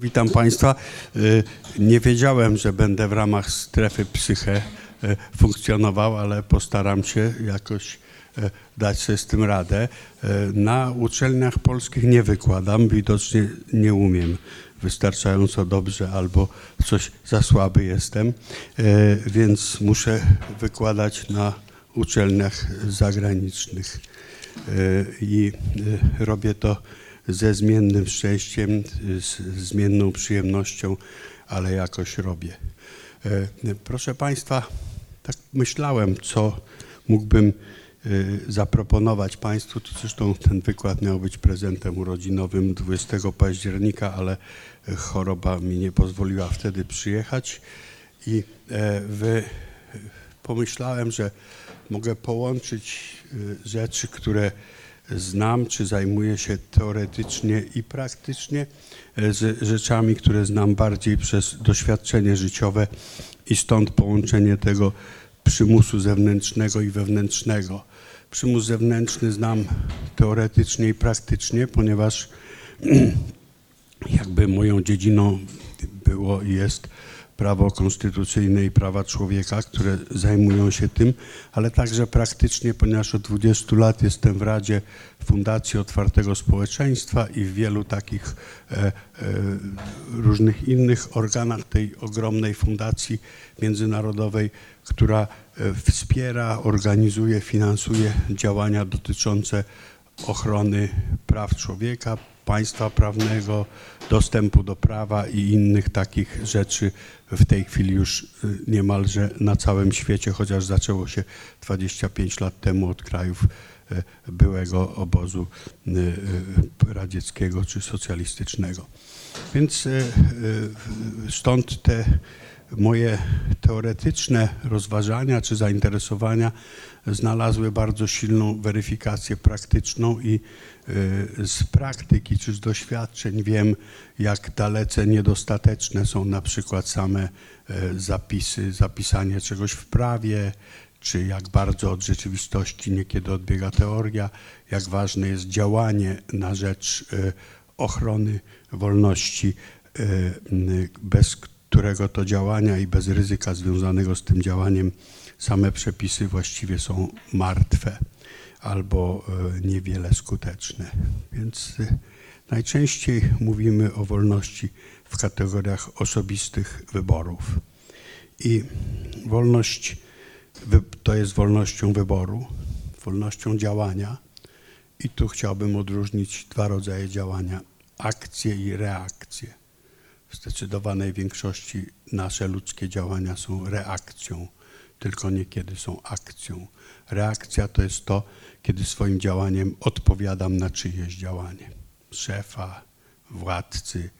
Witam Państwa. Y, Nie wiedziałem, że będę w ramach strefy psyche y, funkcjonował, ale postaram się jakoś y, dać sobie z tym radę. Na uczelniach polskich nie wykładam, widocznie nie umiem wystarczająco dobrze albo coś za słaby jestem, więc muszę wykładać na uczelniach zagranicznych. I robię to ze zmiennym szczęściem, z zmienną przyjemnością, ale jakoś robię. E, Proszę Państwa, tak myślałem, co mógłbym e, zaproponować Państwu. To Zresztą ten wykład miał być prezentem urodzinowym 20 października, ale choroba mi nie pozwoliła wtedy przyjechać i e, wy, pomyślałem, że mogę połączyć rzeczy, które znam, czy zajmuję się teoretycznie i praktycznie e, z rzeczami, które znam bardziej przez doświadczenie życiowe i stąd połączenie tego przymusu zewnętrznego i wewnętrznego. Przymus zewnętrzny znam teoretycznie i praktycznie, ponieważ jakby moją dziedziną było i jest prawo konstytucyjne i prawa człowieka, które zajmują się tym, ale także praktycznie, ponieważ od 20 lat jestem w Radzie Fundacji Otwartego Społeczeństwa i w wielu takich e, e, różnych innych organach tej ogromnej fundacji międzynarodowej, która e, wspiera, organizuje, finansuje działania dotyczące ochrony praw człowieka, państwa prawnego, dostępu do prawa i innych takich rzeczy w tej chwili już y, niemalże na całym świecie, chociaż zaczęło się 25 lat temu od krajów y, byłego obozu y, radzieckiego czy socjalistycznego. Więc stąd te moje teoretyczne rozważania czy zainteresowania znalazły bardzo silną weryfikację praktyczną i y, z praktyki czy z doświadczeń wiem, jak dalece niedostateczne są na przykład same y, zapisy, zapisanie czegoś w prawie, czy jak bardzo od rzeczywistości niekiedy odbiega teoria, jak ważne jest działanie na rzecz y, ochrony wolności, bez którego to działania i bez ryzyka związanego z tym działaniem same przepisy właściwie są martwe albo e, niewiele skuteczne. Więc e, najczęściej mówimy o wolności w kategoriach osobistych wyborów. I wolność to jest wolnością wyboru, wolnością działania. I tu chciałbym odróżnić dwa rodzaje działania: akcje i reakcje. W zdecydowanej większości nasze ludzkie działania są reakcją, tylko niekiedy są akcją. Reakcja to jest to, kiedy swoim działaniem odpowiadam na czyjeś działanie. Szefa, władcy,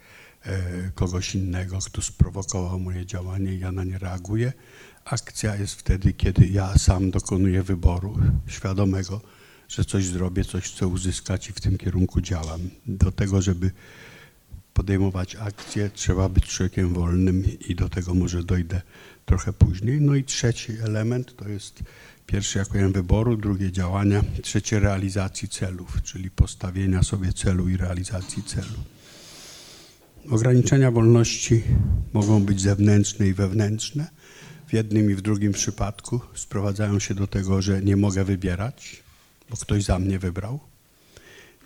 e, kogoś innego, kto sprowokował moje działanie i ja na nie reaguję. Akcja jest wtedy, kiedy ja sam dokonuję wyboru świadomego, że coś zrobię, coś chcę uzyskać i w tym kierunku działam. Do tego, żeby podejmować akcje, trzeba być człowiekiem wolnym i do tego może dojdę trochę później. No i trzeci element to jest pierwszy, jak powiem, wyboru, drugie działania, trzecie realizacji celów, czyli postawienia sobie celu i realizacji celu. Ograniczenia wolności mogą być zewnętrzne i wewnętrzne. W jednym i w drugim przypadku sprowadzają się do tego, że nie mogę wybierać, bo ktoś za mnie wybrał.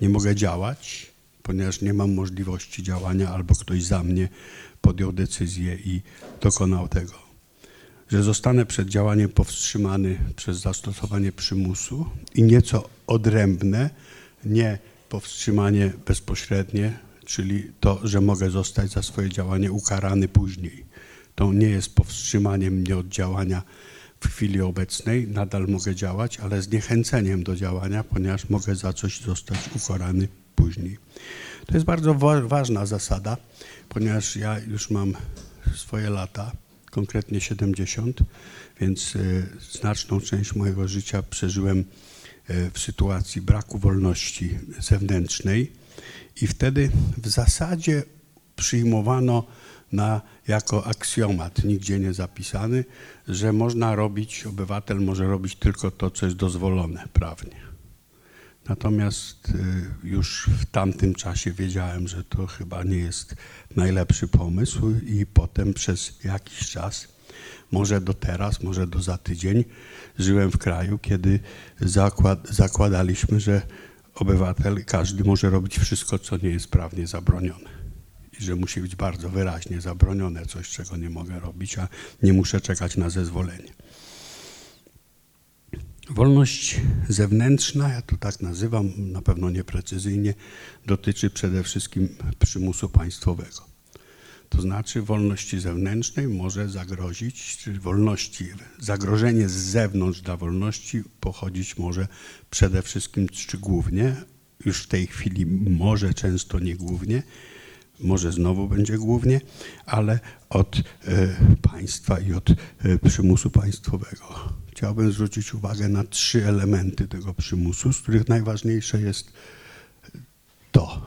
Nie mogę działać, ponieważ nie mam możliwości działania, albo ktoś za mnie podjął decyzję i dokonał tego. Że zostanę przed działaniem powstrzymany przez zastosowanie przymusu i nieco odrębne, nie powstrzymanie bezpośrednie, czyli to, że mogę zostać za swoje działanie ukarany później. To nie jest powstrzymaniem mnie od działania w chwili obecnej, nadal mogę działać, ale zniechęceniem do działania, ponieważ mogę za coś zostać ukarany później. To jest bardzo wa- ważna zasada, ponieważ ja już mam swoje lata, konkretnie 70, więc y, znaczną część mojego życia przeżyłem y, w sytuacji braku wolności zewnętrznej i wtedy w zasadzie przyjmowano na, jako aksjomat, nigdzie nie zapisany, że można robić, obywatel może robić tylko to, co jest dozwolone prawnie. Natomiast y, już w tamtym czasie wiedziałem, że to chyba nie jest najlepszy pomysł i potem przez jakiś czas, może do teraz, może do za tydzień, żyłem w kraju, kiedy zakład, zakładaliśmy, że obywatel, każdy może robić wszystko, co nie jest prawnie zabronione. I że musi być bardzo wyraźnie zabronione coś, czego nie mogę robić, a nie muszę czekać na zezwolenie. Wolność zewnętrzna, ja to tak nazywam, na pewno nieprecyzyjnie, dotyczy przede wszystkim przymusu państwowego. To znaczy wolności zewnętrznej może zagrozić, czy wolności, zagrożenie z zewnątrz dla wolności pochodzić może przede wszystkim, czy głównie, już w tej chwili może często nie głównie, może znowu będzie głównie, ale od e, państwa i od e, przymusu państwowego. Chciałbym zwrócić uwagę na trzy elementy tego przymusu, z których najważniejsze jest to.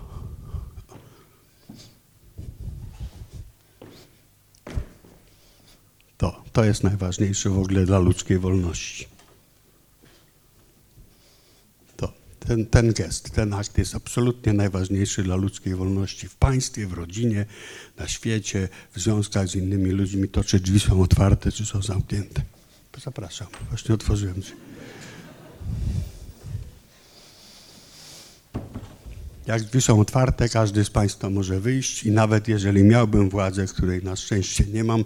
To, to jest najważniejsze w ogóle dla ludzkiej wolności. To, ten, ten gest, ten akt jest absolutnie najważniejszy dla ludzkiej wolności w państwie, w rodzinie, na świecie, w związkach z innymi ludźmi. To, czy drzwi są otwarte, czy są zamknięte. Zapraszam, właśnie otworzyłem drzwi. Jak drzwi są otwarte, każdy z Państwa może wyjść i nawet jeżeli miałbym władzę, której na szczęście nie mam,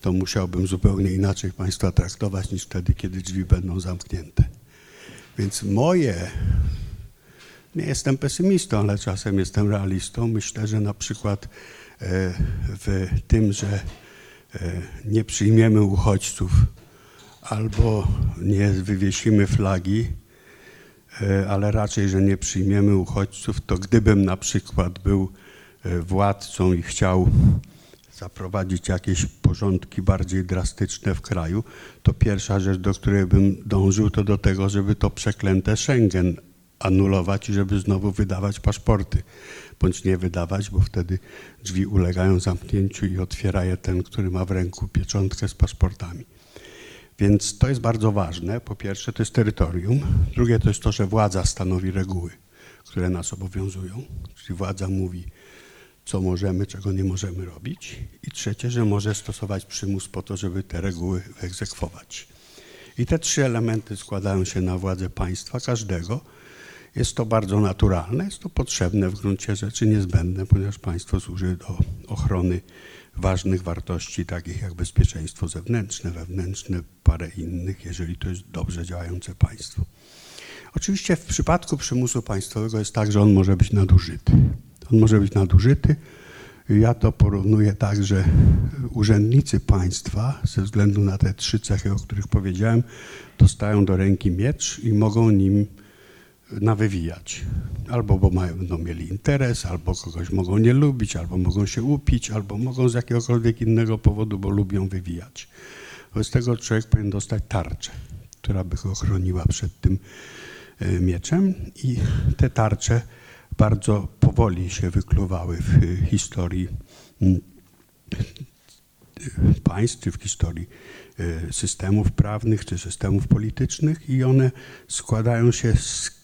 to musiałbym zupełnie inaczej Państwa traktować niż wtedy, kiedy drzwi będą zamknięte. Więc moje, nie jestem pesymistą, ale czasem jestem realistą. Myślę, że na przykład e, w tym, że e, nie przyjmiemy uchodźców albo nie wywiesimy flagi, e, ale raczej, że nie przyjmiemy uchodźców, to gdybym na przykład był władcą i chciał zaprowadzić jakieś porządki bardziej drastyczne w kraju, to pierwsza rzecz, do której bym dążył, to do tego, żeby to przeklęte Schengen anulować i żeby znowu wydawać paszporty, bądź nie wydawać, bo wtedy drzwi ulegają zamknięciu i otwiera je ten, który ma w ręku pieczątkę z paszportami. Więc to jest bardzo ważne. Po pierwsze, to jest terytorium. Drugie, to jest to, że władza stanowi reguły, które nas obowiązują. Czyli władza mówi, co możemy, czego nie możemy robić. I trzecie, że może stosować przymus po to, żeby te reguły wyegzekwować. I te trzy elementy składają się na władzę państwa, każdego. Jest to bardzo naturalne, jest to potrzebne w gruncie rzeczy, niezbędne, ponieważ państwo służy do ochrony ważnych wartości, takich jak bezpieczeństwo zewnętrzne, wewnętrzne, parę innych, jeżeli to jest dobrze działające państwo. Oczywiście w przypadku przymusu państwowego jest tak, że on może być nadużyty. On może być nadużyty. Ja to porównuję tak, że urzędnicy państwa, ze względu na te trzy cechy, o których powiedziałem, dostają do ręki miecz i mogą nim nawywijać. Albo bo mają, będą mieli interes, albo kogoś mogą nie lubić, albo mogą się upić, albo mogą z jakiegokolwiek innego powodu, bo lubią wywijać. Wobec tego człowiek powinien dostać tarczę, która by go chroniła przed tym e, mieczem i te tarcze bardzo powoli się wykluwały w historii mm, państw, czy w historii e, systemów prawnych, czy systemów politycznych i one składają się z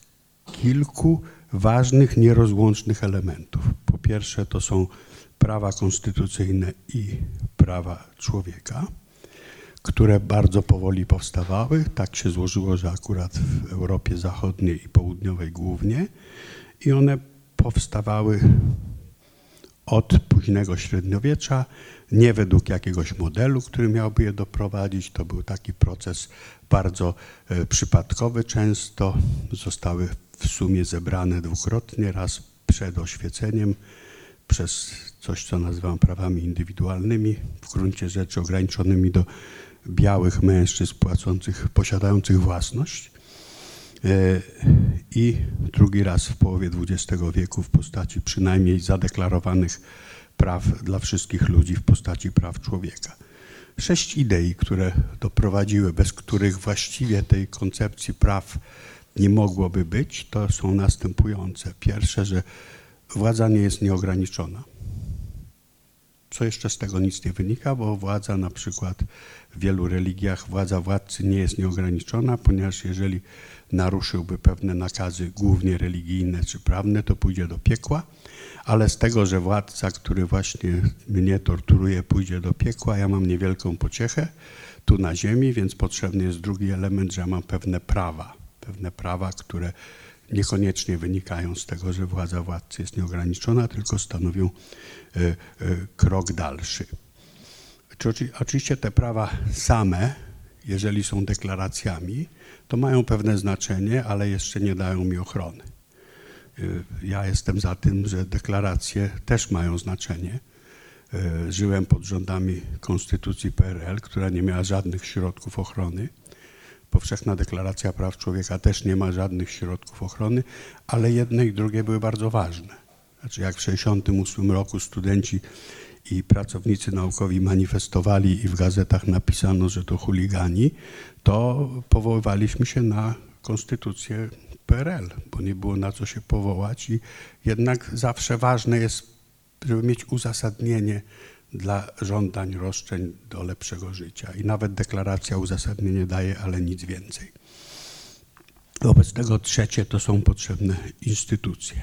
kilku ważnych, nierozłącznych elementów. Po pierwsze to są prawa konstytucyjne i prawa człowieka, które bardzo powoli powstawały. Tak się złożyło, że akurat w Europie Zachodniej i Południowej głównie i one powstawały od późnego średniowiecza, nie według jakiegoś modelu, który miałby je doprowadzić. To był taki proces bardzo e, przypadkowy. Często zostały w sumie zebrane dwukrotnie, raz przed oświeceniem przez coś, co nazywam prawami indywidualnymi, w gruncie rzeczy ograniczonymi do białych mężczyzn płacących, posiadających własność E, i drugi raz w połowie XX wieku w postaci przynajmniej zadeklarowanych praw dla wszystkich ludzi w postaci praw człowieka. Sześć idei, które doprowadziły, bez których właściwie tej koncepcji praw nie mogłoby być, to są następujące. Pierwsze, że władza nie jest nieograniczona, Co jeszcze z tego nic nie wynika, bo władza na przykład w wielu religiach, władza władcy nie jest nieograniczona, ponieważ jeżeli naruszyłby pewne nakazy, głównie religijne czy prawne, to pójdzie do piekła, ale z tego, że władca, który właśnie mnie torturuje, pójdzie do piekła, ja mam niewielką pociechę tu na ziemi, więc potrzebny jest drugi element, że ja mam pewne prawa, pewne prawa, które niekoniecznie wynikają z tego, że władza władcy jest nieograniczona, tylko stanowią e, e, krok dalszy. Oczywiście te prawa same, jeżeli są deklaracjami, to mają pewne znaczenie, ale jeszcze nie dają mi ochrony. E, ja jestem za tym, że deklaracje też mają znaczenie. Żyłem pod rządami Konstytucji PRL, która nie miała żadnych środków ochrony Powszechna Deklaracja Praw Człowieka też nie ma żadnych środków ochrony, ale jedne i drugie były bardzo ważne. Znaczy jak w 1968 roku studenci i pracownicy naukowi manifestowali i w gazetach napisano, że to chuligani, to powoływaliśmy się na konstytucję PRL, bo nie było na co się powołać i jednak zawsze ważne jest, żeby mieć uzasadnienie dla żądań, roszczeń do lepszego życia. I nawet deklaracja uzasadnienie daje, ale nic więcej. Wobec tego trzecie to są potrzebne instytucje.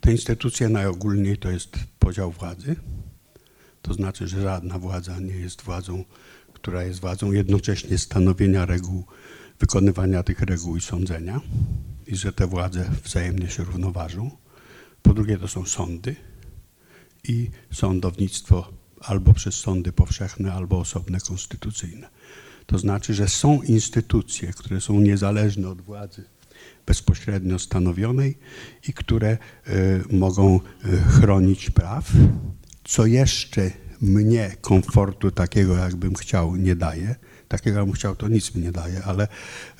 Te instytucje najogólniej to jest podział władzy. To znaczy, że żadna władza nie jest władzą, która jest władzą jednocześnie stanowienia reguł, wykonywania tych reguł i sądzenia i że te władze wzajemnie się równoważą. Po drugie to są sądy i sądownictwo albo przez sądy powszechne, albo osobne konstytucyjne. To znaczy, że są instytucje, które są niezależne od władzy bezpośrednio stanowionej i które y, mogą y, chronić praw. Co jeszcze mnie komfortu takiego, jakbym chciał, nie daje. Takiego, jakbym chciał, to nic mi nie daje, ale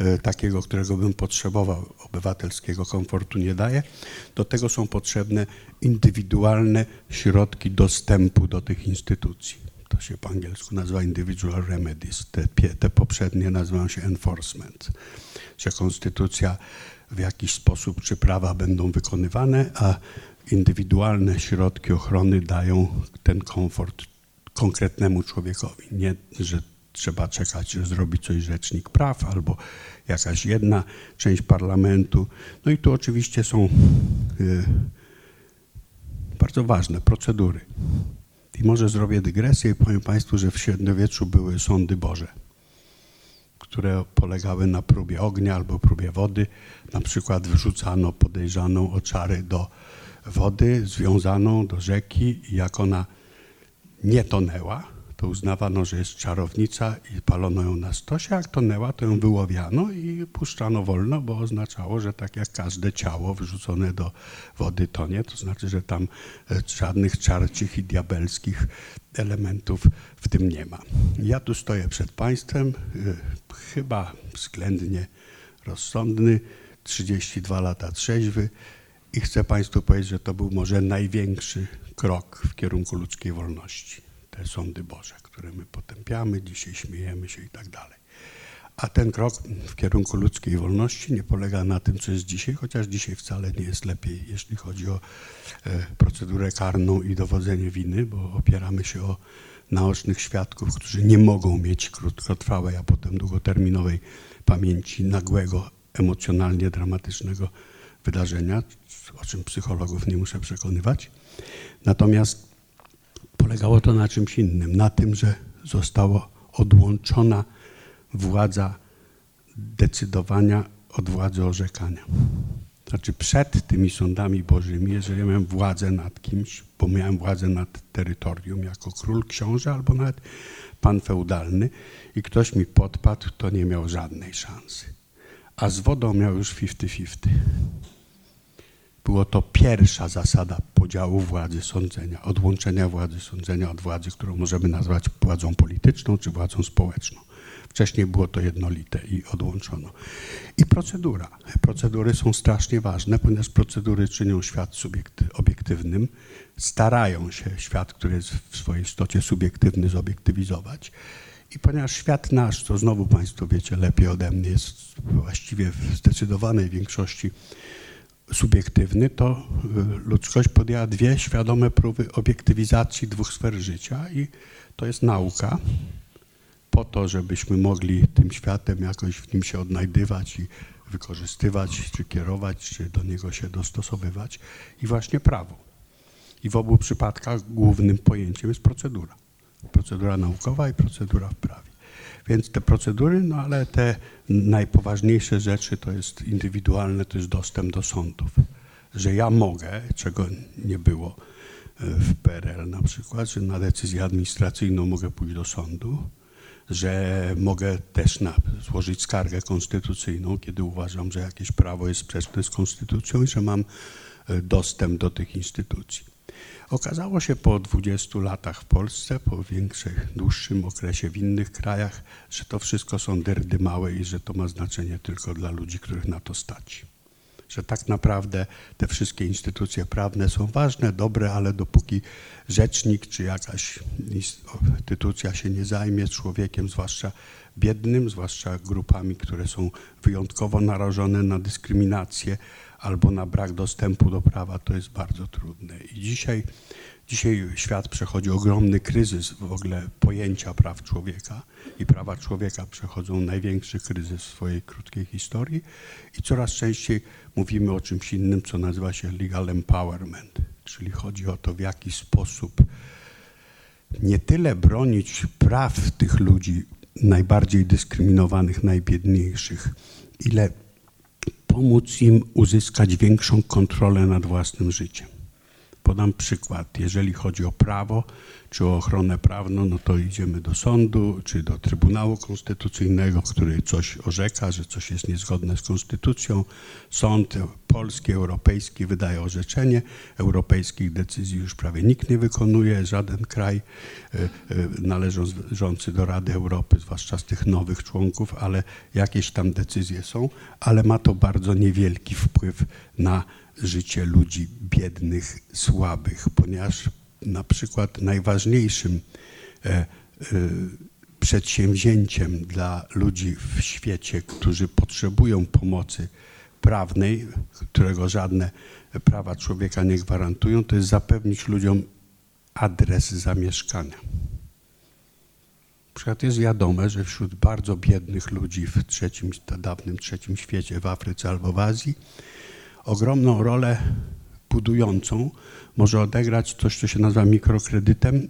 y, takiego, którego bym potrzebował, obywatelskiego komfortu nie daje. Do tego są potrzebne indywidualne środki dostępu do tych instytucji. To się po angielsku nazywa individual remedies. Te, te poprzednie nazywają się enforcement. Że konstytucja w jakiś sposób czy prawa będą wykonywane, a indywidualne środki ochrony dają ten komfort konkretnemu człowiekowi. Nie, że trzeba czekać, że zrobi coś rzecznik praw albo jakaś jedna część parlamentu. No i tu oczywiście są y, bardzo ważne procedury. I może zrobię dygresję i powiem Państwu, że w średniowieczu były sądy Boże, które polegały na próbie ognia albo próbie wody. Na przykład wrzucano podejrzaną o czary do wody, związaną do rzeki i jak ona nie tonęła, to uznawano, że jest czarownica i palono ją na stosie, jak tonęła, to ją wyłowiano i puszczano wolno, bo oznaczało, że tak jak każde ciało wrzucone do wody tonie, to znaczy, że tam e, żadnych czarcich i diabelskich elementów w tym nie ma. Ja tu stoję przed Państwem, e, chyba względnie rozsądny, 32 lata trzeźwy i chcę Państwu powiedzieć, że to był może największy krok w kierunku ludzkiej wolności sądy Boże, które my potępiamy, dzisiaj śmiejemy się i tak dalej. A ten krok w kierunku ludzkiej wolności nie polega na tym, co jest dzisiaj, chociaż dzisiaj wcale nie jest lepiej, jeśli chodzi o e, procedurę karną i dowodzenie winy, bo opieramy się o naocznych świadków, którzy nie mogą mieć krótkotrwałej, a potem długoterminowej pamięci nagłego, emocjonalnie dramatycznego wydarzenia, o czym psychologów nie muszę przekonywać. Natomiast Polegało to na czymś innym, na tym, że została odłączona władza decydowania od władzy orzekania. Znaczy przed tymi sądami bożymi, jeżeli miałem władzę nad kimś, bo miałem władzę nad terytorium jako król, książę albo nawet pan feudalny i ktoś mi podpadł, to nie miał żadnej szansy. A z wodą miał już 50-50. Było to pierwsza zasada podziału władzy sądzenia, odłączenia władzy sądzenia od władzy, którą możemy nazwać władzą polityczną czy władzą społeczną. Wcześniej było to jednolite i odłączono. I procedura. Procedury są strasznie ważne, ponieważ procedury czynią świat obiektywnym, starają się świat, który jest w swojej istocie subiektywny, zobiektywizować. I ponieważ świat nasz, co znowu Państwo wiecie lepiej ode mnie, jest właściwie w zdecydowanej większości subiektywny, to y, ludzkość podjęła dwie świadome próby obiektywizacji dwóch sfer życia i to jest nauka po to, żebyśmy mogli tym światem jakoś w nim się odnajdywać i wykorzystywać, czy kierować, czy do niego się dostosowywać i właśnie prawo. I w obu przypadkach głównym pojęciem jest procedura. Procedura naukowa i procedura w prawie. Więc te procedury, no ale te najpoważniejsze rzeczy to jest indywidualne, to jest dostęp do sądów. Że ja mogę, czego nie było e, w PRL na przykład, że na decyzję administracyjną mogę pójść do sądu, że mogę też na, złożyć skargę konstytucyjną, kiedy uważam, że jakieś prawo jest sprzeczne z konstytucją i że mam e, dostęp do tych instytucji. Okazało się po 20 latach w Polsce, po większym, dłuższym okresie w innych krajach, że to wszystko są derdy małe i że to ma znaczenie tylko dla ludzi, których na to stać. Że tak naprawdę te wszystkie instytucje prawne są ważne, dobre, ale dopóki rzecznik czy jakaś instytucja się nie zajmie człowiekiem, zwłaszcza biednym, zwłaszcza grupami, które są wyjątkowo narażone na dyskryminację, albo na brak dostępu do prawa, to jest bardzo trudne. I dzisiaj, dzisiaj świat przechodzi ogromny kryzys w ogóle pojęcia praw człowieka i prawa człowieka przechodzą największy kryzys w swojej krótkiej historii i coraz częściej mówimy o czymś innym, co nazywa się legal empowerment, czyli chodzi o to, w jaki sposób nie tyle bronić praw tych ludzi najbardziej dyskryminowanych, najbiedniejszych, ile pomóc im uzyskać większą kontrolę nad własnym życiem. Podam przykład. Jeżeli chodzi o prawo czy o ochronę prawną, no to idziemy do sądu czy do Trybunału Konstytucyjnego, który coś orzeka, że coś jest niezgodne z konstytucją. Sąd polski, europejski wydaje orzeczenie. Europejskich decyzji już prawie nikt nie wykonuje, żaden kraj e, e, należący do Rady Europy, zwłaszcza z tych nowych członków, ale jakieś tam decyzje są, ale ma to bardzo niewielki wpływ na życie ludzi biednych, słabych, ponieważ na przykład najważniejszym e, e, przedsięwzięciem dla ludzi w świecie, którzy potrzebują pomocy prawnej, którego żadne prawa człowieka nie gwarantują, to jest zapewnić ludziom adres zamieszkania. Na przykład jest wiadome, że wśród bardzo biednych ludzi w trzecim, dawnym trzecim świecie, w Afryce albo w Azji, ogromną rolę budującą może odegrać coś, co się nazywa mikrokredytem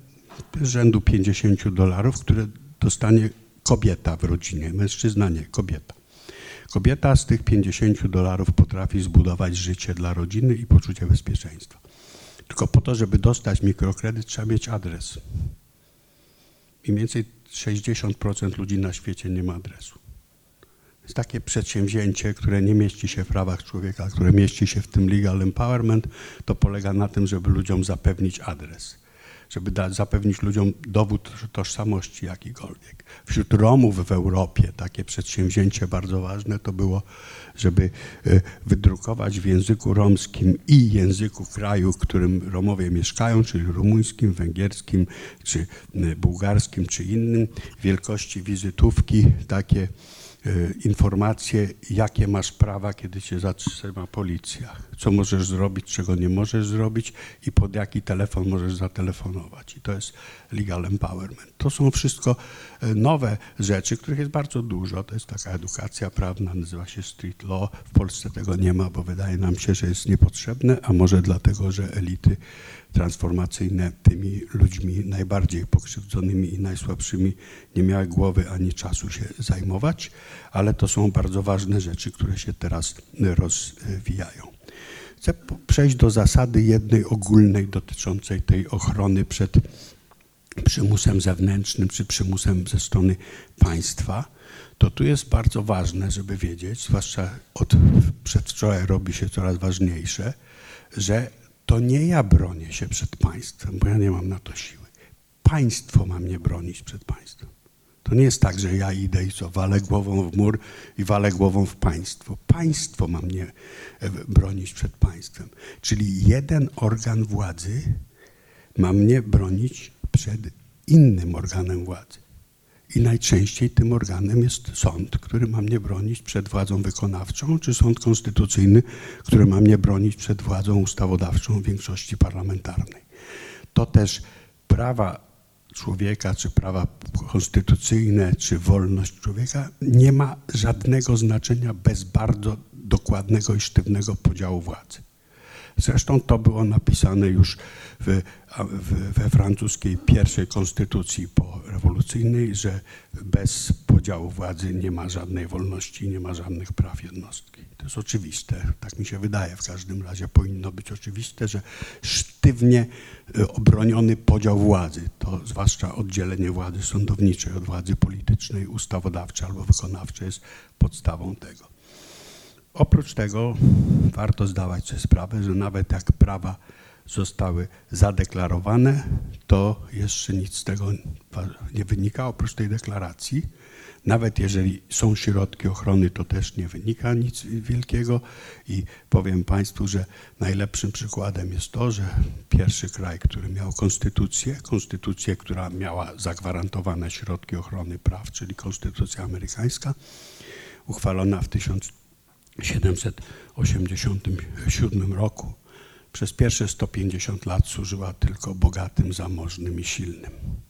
z rzędu 50 dolarów, które dostanie kobieta w rodzinie, mężczyzna nie, kobieta. Kobieta z tych 50 dolarów potrafi zbudować życie dla rodziny i poczucie bezpieczeństwa. Tylko po to, żeby dostać mikrokredyt, trzeba mieć adres. Mniej więcej 60% ludzi na świecie nie ma adresu takie przedsięwzięcie, które nie mieści się w prawach człowieka, które mieści się w tym legal empowerment, to polega na tym, żeby ludziom zapewnić adres, żeby da, zapewnić ludziom dowód tożsamości jakikolwiek. Wśród Romów w Europie takie przedsięwzięcie bardzo ważne to było, żeby e, wydrukować w języku romskim i języku kraju, w którym Romowie mieszkają, czyli rumuńskim, węgierskim, czy e, bułgarskim, czy innym, wielkości wizytówki takie informacje, jakie masz prawa, kiedy cię zatrzyma policja, co możesz zrobić, czego nie możesz zrobić i pod jaki telefon możesz zatelefonować. I to jest legal empowerment. To są wszystko e, nowe rzeczy, których jest bardzo dużo. To jest taka edukacja prawna, nazywa się street law. W Polsce tego nie ma, bo wydaje nam się, że jest niepotrzebne, a może dlatego, że elity transformacyjne tymi ludźmi najbardziej pokrzywdzonymi i najsłabszymi nie miały głowy ani czasu się zajmować, ale to są bardzo ważne rzeczy, które się teraz rozwijają. Chcę przejść do zasady jednej ogólnej dotyczącej tej ochrony przed przymusem zewnętrznym czy przymusem ze strony państwa. To tu jest bardzo ważne, żeby wiedzieć, zwłaszcza od przedwczoraj robi się coraz ważniejsze, że to nie ja bronię się przed państwem, bo ja nie mam na to siły. Państwo ma mnie bronić przed państwem. To nie jest tak, że ja idę i co, walę głową w mur i walę głową w państwo. Państwo ma mnie e, bronić przed państwem. Czyli jeden organ władzy ma mnie bronić przed innym organem władzy. I najczęściej tym organem jest sąd, który ma mnie bronić przed władzą wykonawczą, czy sąd konstytucyjny, który ma mnie bronić przed władzą ustawodawczą większości parlamentarnej. To też prawa człowieka, czy prawa konstytucyjne, czy wolność człowieka nie ma żadnego znaczenia bez bardzo dokładnego i sztywnego podziału władzy. Zresztą to było napisane już w, w, we francuskiej pierwszej konstytucji porewolucyjnej, że bez podziału władzy nie ma żadnej wolności, nie ma żadnych praw jednostki. To jest oczywiste, tak mi się wydaje. W każdym razie powinno być oczywiste, że sztywnie y, obroniony podział władzy, to zwłaszcza oddzielenie władzy sądowniczej od władzy politycznej, ustawodawczej albo wykonawczej jest podstawą tego. Oprócz tego warto zdawać sobie sprawę, że nawet jak prawa zostały zadeklarowane, to jeszcze nic z tego nie wynika oprócz tej deklaracji. Nawet jeżeli są środki ochrony, to też nie wynika nic wielkiego i powiem Państwu, że najlepszym przykładem jest to, że pierwszy kraj, który miał konstytucję, konstytucję, która miała zagwarantowane środki ochrony praw, czyli konstytucja amerykańska, uchwalona w 1787 roku, przez pierwsze 150 lat służyła tylko bogatym, zamożnym i silnym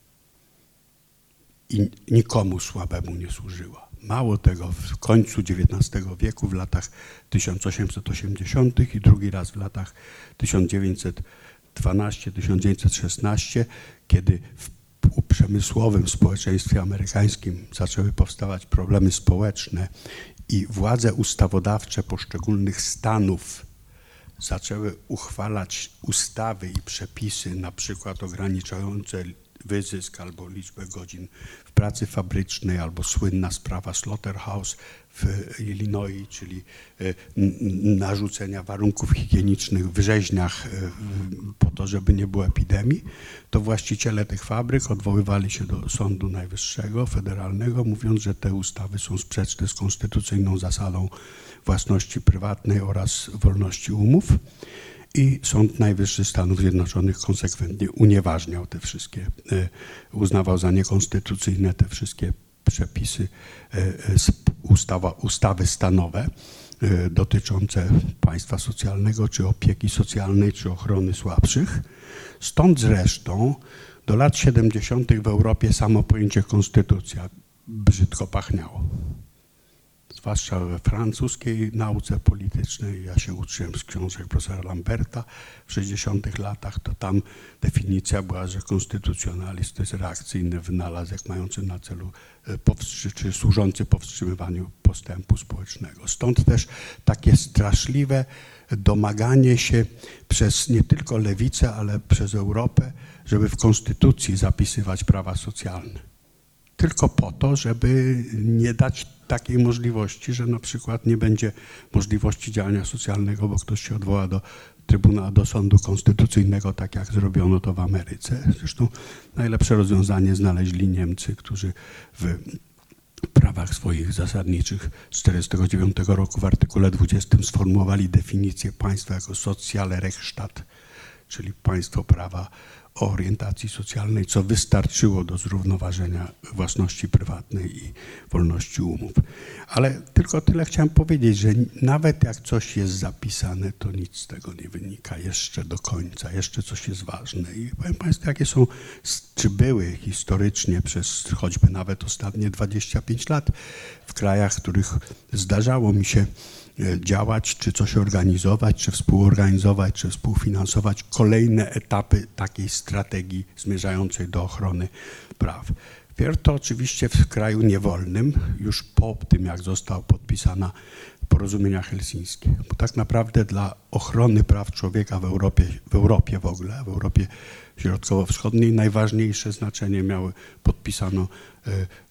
i nikomu słabemu nie służyła. Mało tego, w końcu XIX wieku, w latach 1880 i drugi raz w latach 1912-1916, kiedy w przemysłowym społeczeństwie amerykańskim zaczęły powstawać problemy społeczne i władze ustawodawcze poszczególnych stanów zaczęły uchwalać ustawy i przepisy, na przykład ograniczające wyzysk albo liczbę godzin w pracy fabrycznej, albo słynna sprawa Slaughterhouse w Illinois, czyli e, narzucenia warunków higienicznych w rzeźniach e, po to, żeby nie było epidemii, to właściciele tych fabryk odwoływali się do Sądu Najwyższego, federalnego, mówiąc, że te ustawy są sprzeczne z konstytucyjną zasadą własności prywatnej oraz wolności umów i Sąd Najwyższy Stanów Zjednoczonych konsekwentnie unieważniał te wszystkie, e, uznawał za niekonstytucyjne te wszystkie przepisy, e, ustawa, ustawy stanowe e, dotyczące państwa socjalnego, czy opieki socjalnej, czy ochrony słabszych. Stąd zresztą do lat 70. w Europie samo pojęcie konstytucja brzydko pachniało zwłaszcza we francuskiej nauce politycznej. Ja się uczyłem z książek profesora Lamberta w 60 latach, to tam definicja była, że konstytucjonalizm to jest reakcyjny wynalazek mający na celu e, czy służący powstrzymywaniu postępu społecznego. Stąd też takie straszliwe domaganie się przez nie tylko lewicę, ale przez Europę, żeby w konstytucji zapisywać prawa socjalne tylko po to, żeby nie dać takiej możliwości, że na przykład nie będzie możliwości działania socjalnego, bo ktoś się odwoła do Trybunału, do Sądu Konstytucyjnego, tak jak zrobiono to w Ameryce. Zresztą najlepsze rozwiązanie znaleźli Niemcy, którzy w prawach swoich zasadniczych z 1949 roku w artykule 20 sformułowali definicję państwa jako socjale Rechtsstaat, czyli państwo prawa orientacji socjalnej, co wystarczyło do zrównoważenia własności prywatnej i wolności umów. Ale tylko tyle chciałem powiedzieć, że nawet jak coś jest zapisane, to nic z tego nie wynika jeszcze do końca, jeszcze coś jest ważne. I powiem Państwu, jakie są, czy były historycznie przez choćby nawet ostatnie 25 lat w krajach, w których zdarzało mi się działać, czy coś organizować, czy współorganizować, czy współfinansować kolejne etapy takiej strategii zmierzającej do ochrony praw. Pierw to oczywiście w kraju niewolnym, już po tym, jak została podpisana porozumienia helsińskie. Bo tak naprawdę dla ochrony praw człowieka w Europie, w Europie w ogóle, w Europie Środkowo-Wschodniej najważniejsze znaczenie miały podpisano e,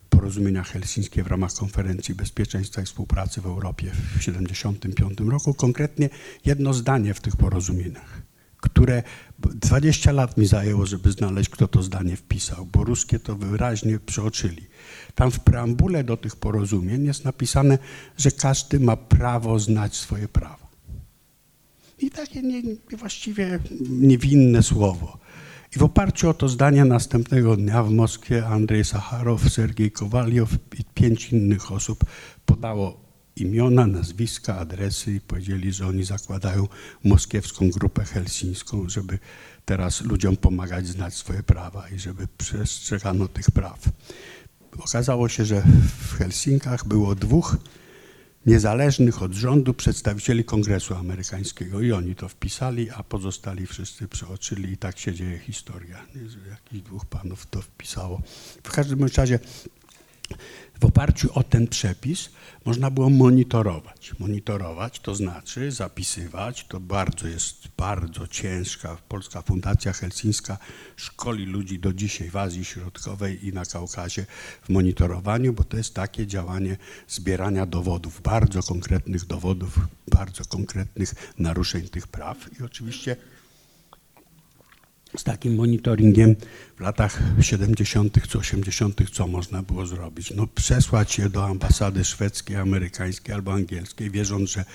porozumienia helsińskie w ramach Konferencji Bezpieczeństwa i Współpracy w Europie w 1975 roku. Konkretnie jedno zdanie w tych porozumieniach, które 20 lat mi zajęło, żeby znaleźć, kto to zdanie wpisał, bo ruskie to wyraźnie przeoczyli. Tam w preambule do tych porozumień jest napisane, że każdy ma prawo znać swoje prawa. I takie nie, właściwie niewinne słowo. I w oparciu o to zdanie następnego dnia w Moskwie Andrzej Sacharow, Sergiej Kowaliow i pięć innych osób podało imiona, nazwiska, adresy i powiedzieli, że oni zakładają moskiewską grupę helsińską, żeby teraz ludziom pomagać znać swoje prawa i żeby przestrzegano tych praw. Okazało się, że w Helsinkach było dwóch niezależnych od rządu przedstawicieli Kongresu Amerykańskiego. I oni to wpisali, a pozostali wszyscy przeoczyli. I tak się dzieje historia, jakichś dwóch panów to wpisało. W każdym razie w oparciu o ten przepis można było monitorować. Monitorować to znaczy zapisywać, to bardzo jest bardzo ciężka. Polska Fundacja Helsińska szkoli ludzi do dzisiaj w Azji Środkowej i na Kaukazie w monitorowaniu, bo to jest takie działanie zbierania dowodów, bardzo konkretnych dowodów, bardzo konkretnych naruszeń tych praw i oczywiście z takim monitoringiem w latach 70. czy 80. co można było zrobić? No przesłać je do ambasady szwedzkiej, amerykańskiej albo angielskiej, wierząc, że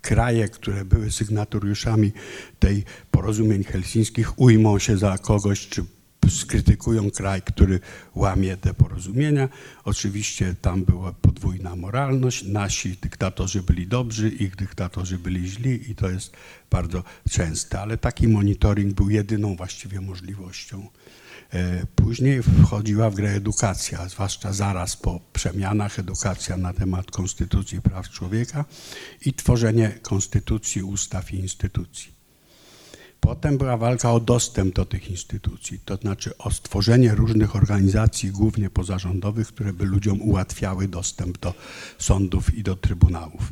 kraje, które były sygnatariuszami tej porozumień helsińskich ujmą się za kogoś, czy skrytykują kraj, który łamie te porozumienia. Oczywiście tam była podwójna moralność. Nasi dyktatorzy byli dobrzy, ich dyktatorzy byli źli i to jest bardzo częste, ale taki monitoring był jedyną właściwie możliwością. E, później wchodziła w grę edukacja, zwłaszcza zaraz po przemianach edukacja na temat konstytucji praw człowieka i tworzenie konstytucji, ustaw i instytucji. Potem była walka o dostęp do tych instytucji, to znaczy o stworzenie różnych organizacji, głównie pozarządowych, które by ludziom ułatwiały dostęp do sądów i do trybunałów.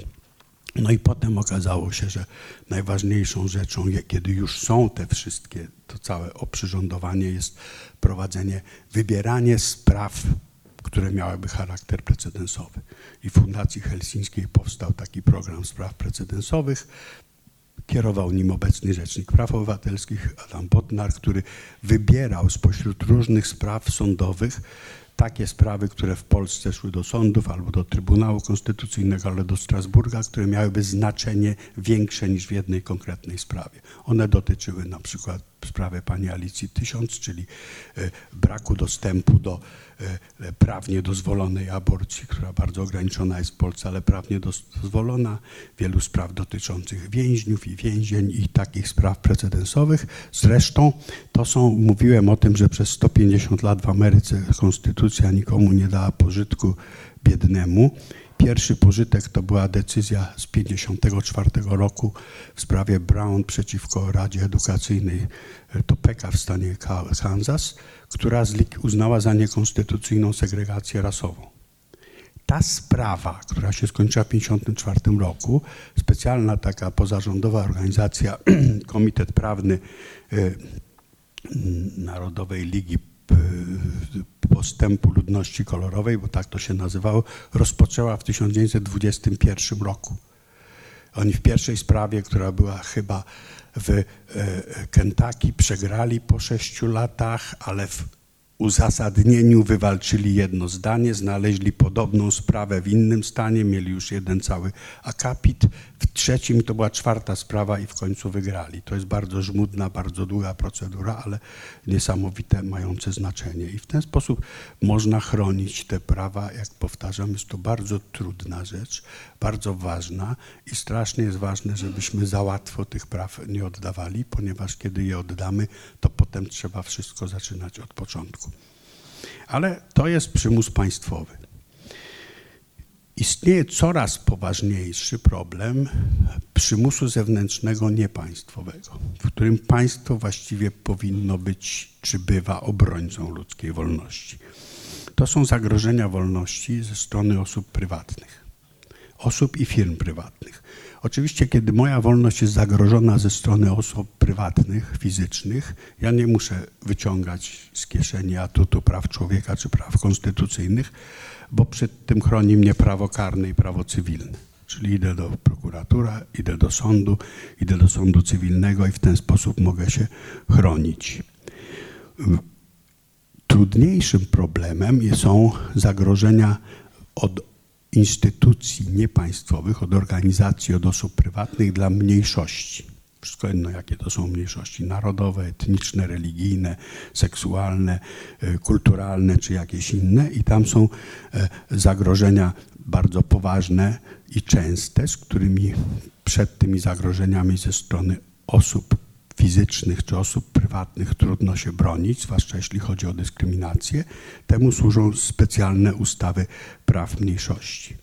No i potem okazało się, że najważniejszą rzeczą, kiedy już są te wszystkie, to całe oprzyrządowanie jest prowadzenie, wybieranie spraw, które miałyby charakter precedensowy. I w Fundacji Helsińskiej powstał taki program spraw precedensowych. Kierował nim obecny Rzecznik Praw Obywatelskich Adam Bodnar, który wybierał spośród różnych spraw sądowych takie sprawy, które w Polsce szły do sądów albo do Trybunału Konstytucyjnego, ale do Strasburga, które miałyby znaczenie większe niż w jednej konkretnej sprawie. One dotyczyły na przykład sprawy pani Alicji Tysiąc, czyli e, braku dostępu do prawnie dozwolonej aborcji, która bardzo ograniczona jest w Polsce, ale prawnie dozwolona, wielu spraw dotyczących więźniów i więzień i takich spraw precedensowych. Zresztą to są, mówiłem o tym, że przez 150 lat w Ameryce konstytucja nikomu nie dała pożytku biednemu. Pierwszy pożytek to była decyzja z 1954 roku w sprawie Brown przeciwko Radzie Edukacyjnej Topeka w stanie Kansas, która uznała za niekonstytucyjną segregację rasową. Ta sprawa, która się skończyła w 1954 roku, specjalna taka pozarządowa organizacja, Komitet Prawny y, Narodowej Ligi postępu ludności kolorowej, bo tak to się nazywało, rozpoczęła w 1921 roku. Oni w pierwszej sprawie, która była chyba w e, Kentucky, przegrali po sześciu latach, ale w uzasadnieniu wywalczyli jedno zdanie, znaleźli podobną sprawę w innym stanie, mieli już jeden cały akapit. W trzecim to była czwarta sprawa i w końcu wygrali. To jest bardzo żmudna, bardzo długa procedura, ale niesamowite, mające znaczenie. I w ten sposób można chronić te prawa. Jak powtarzam, jest to bardzo trudna rzecz, bardzo ważna i strasznie jest ważne, żebyśmy za łatwo tych praw nie oddawali, ponieważ kiedy je oddamy, to potem trzeba wszystko zaczynać od początku. Ale to jest przymus państwowy. Istnieje coraz poważniejszy problem przymusu zewnętrznego niepaństwowego, w którym państwo właściwie powinno być, czy bywa obrońcą ludzkiej wolności. To są zagrożenia wolności ze strony osób prywatnych, osób i firm prywatnych. Oczywiście, kiedy moja wolność jest zagrożona ze strony osób prywatnych, fizycznych, ja nie muszę wyciągać z kieszeni atutu praw człowieka czy praw konstytucyjnych, bo przed tym chroni mnie prawo karne i prawo cywilne. Czyli idę do prokuratura, idę do sądu, idę do sądu cywilnego i w ten sposób mogę się chronić. Trudniejszym problemem są zagrożenia od instytucji niepaństwowych, od organizacji, od osób prywatnych dla mniejszości. Wszystko jedno, jakie to są mniejszości narodowe, etniczne, religijne, seksualne, e, kulturalne czy jakieś inne. I tam są e, zagrożenia bardzo poważne i częste, z którymi przed tymi zagrożeniami ze strony osób fizycznych czy osób prywatnych trudno się bronić, zwłaszcza jeśli chodzi o dyskryminację. Temu służą specjalne ustawy praw mniejszości.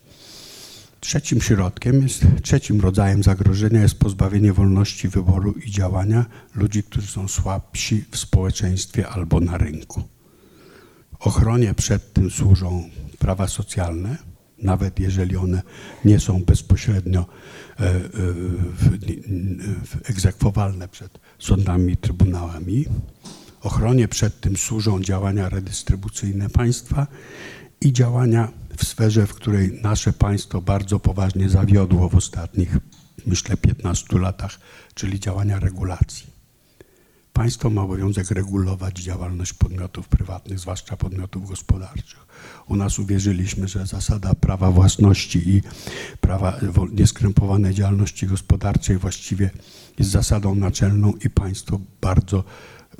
Trzecim środkiem jest, trzecim rodzajem zagrożenia jest pozbawienie wolności wyboru i działania ludzi, którzy są słabsi w społeczeństwie albo na rynku. Ochronie przed tym służą prawa socjalne, nawet jeżeli one nie są bezpośrednio e, e, egzekwowalne przed sądami trybunałami. Ochronie przed tym służą działania redystrybucyjne państwa i działania w sferze, w której nasze państwo bardzo poważnie zawiodło w ostatnich, myślę, 15 latach, czyli działania regulacji. Państwo ma obowiązek regulować działalność podmiotów prywatnych, zwłaszcza podmiotów gospodarczych. U nas uwierzyliśmy, że zasada prawa własności i prawa nieskrępowanej działalności gospodarczej właściwie jest zasadą naczelną i państwo bardzo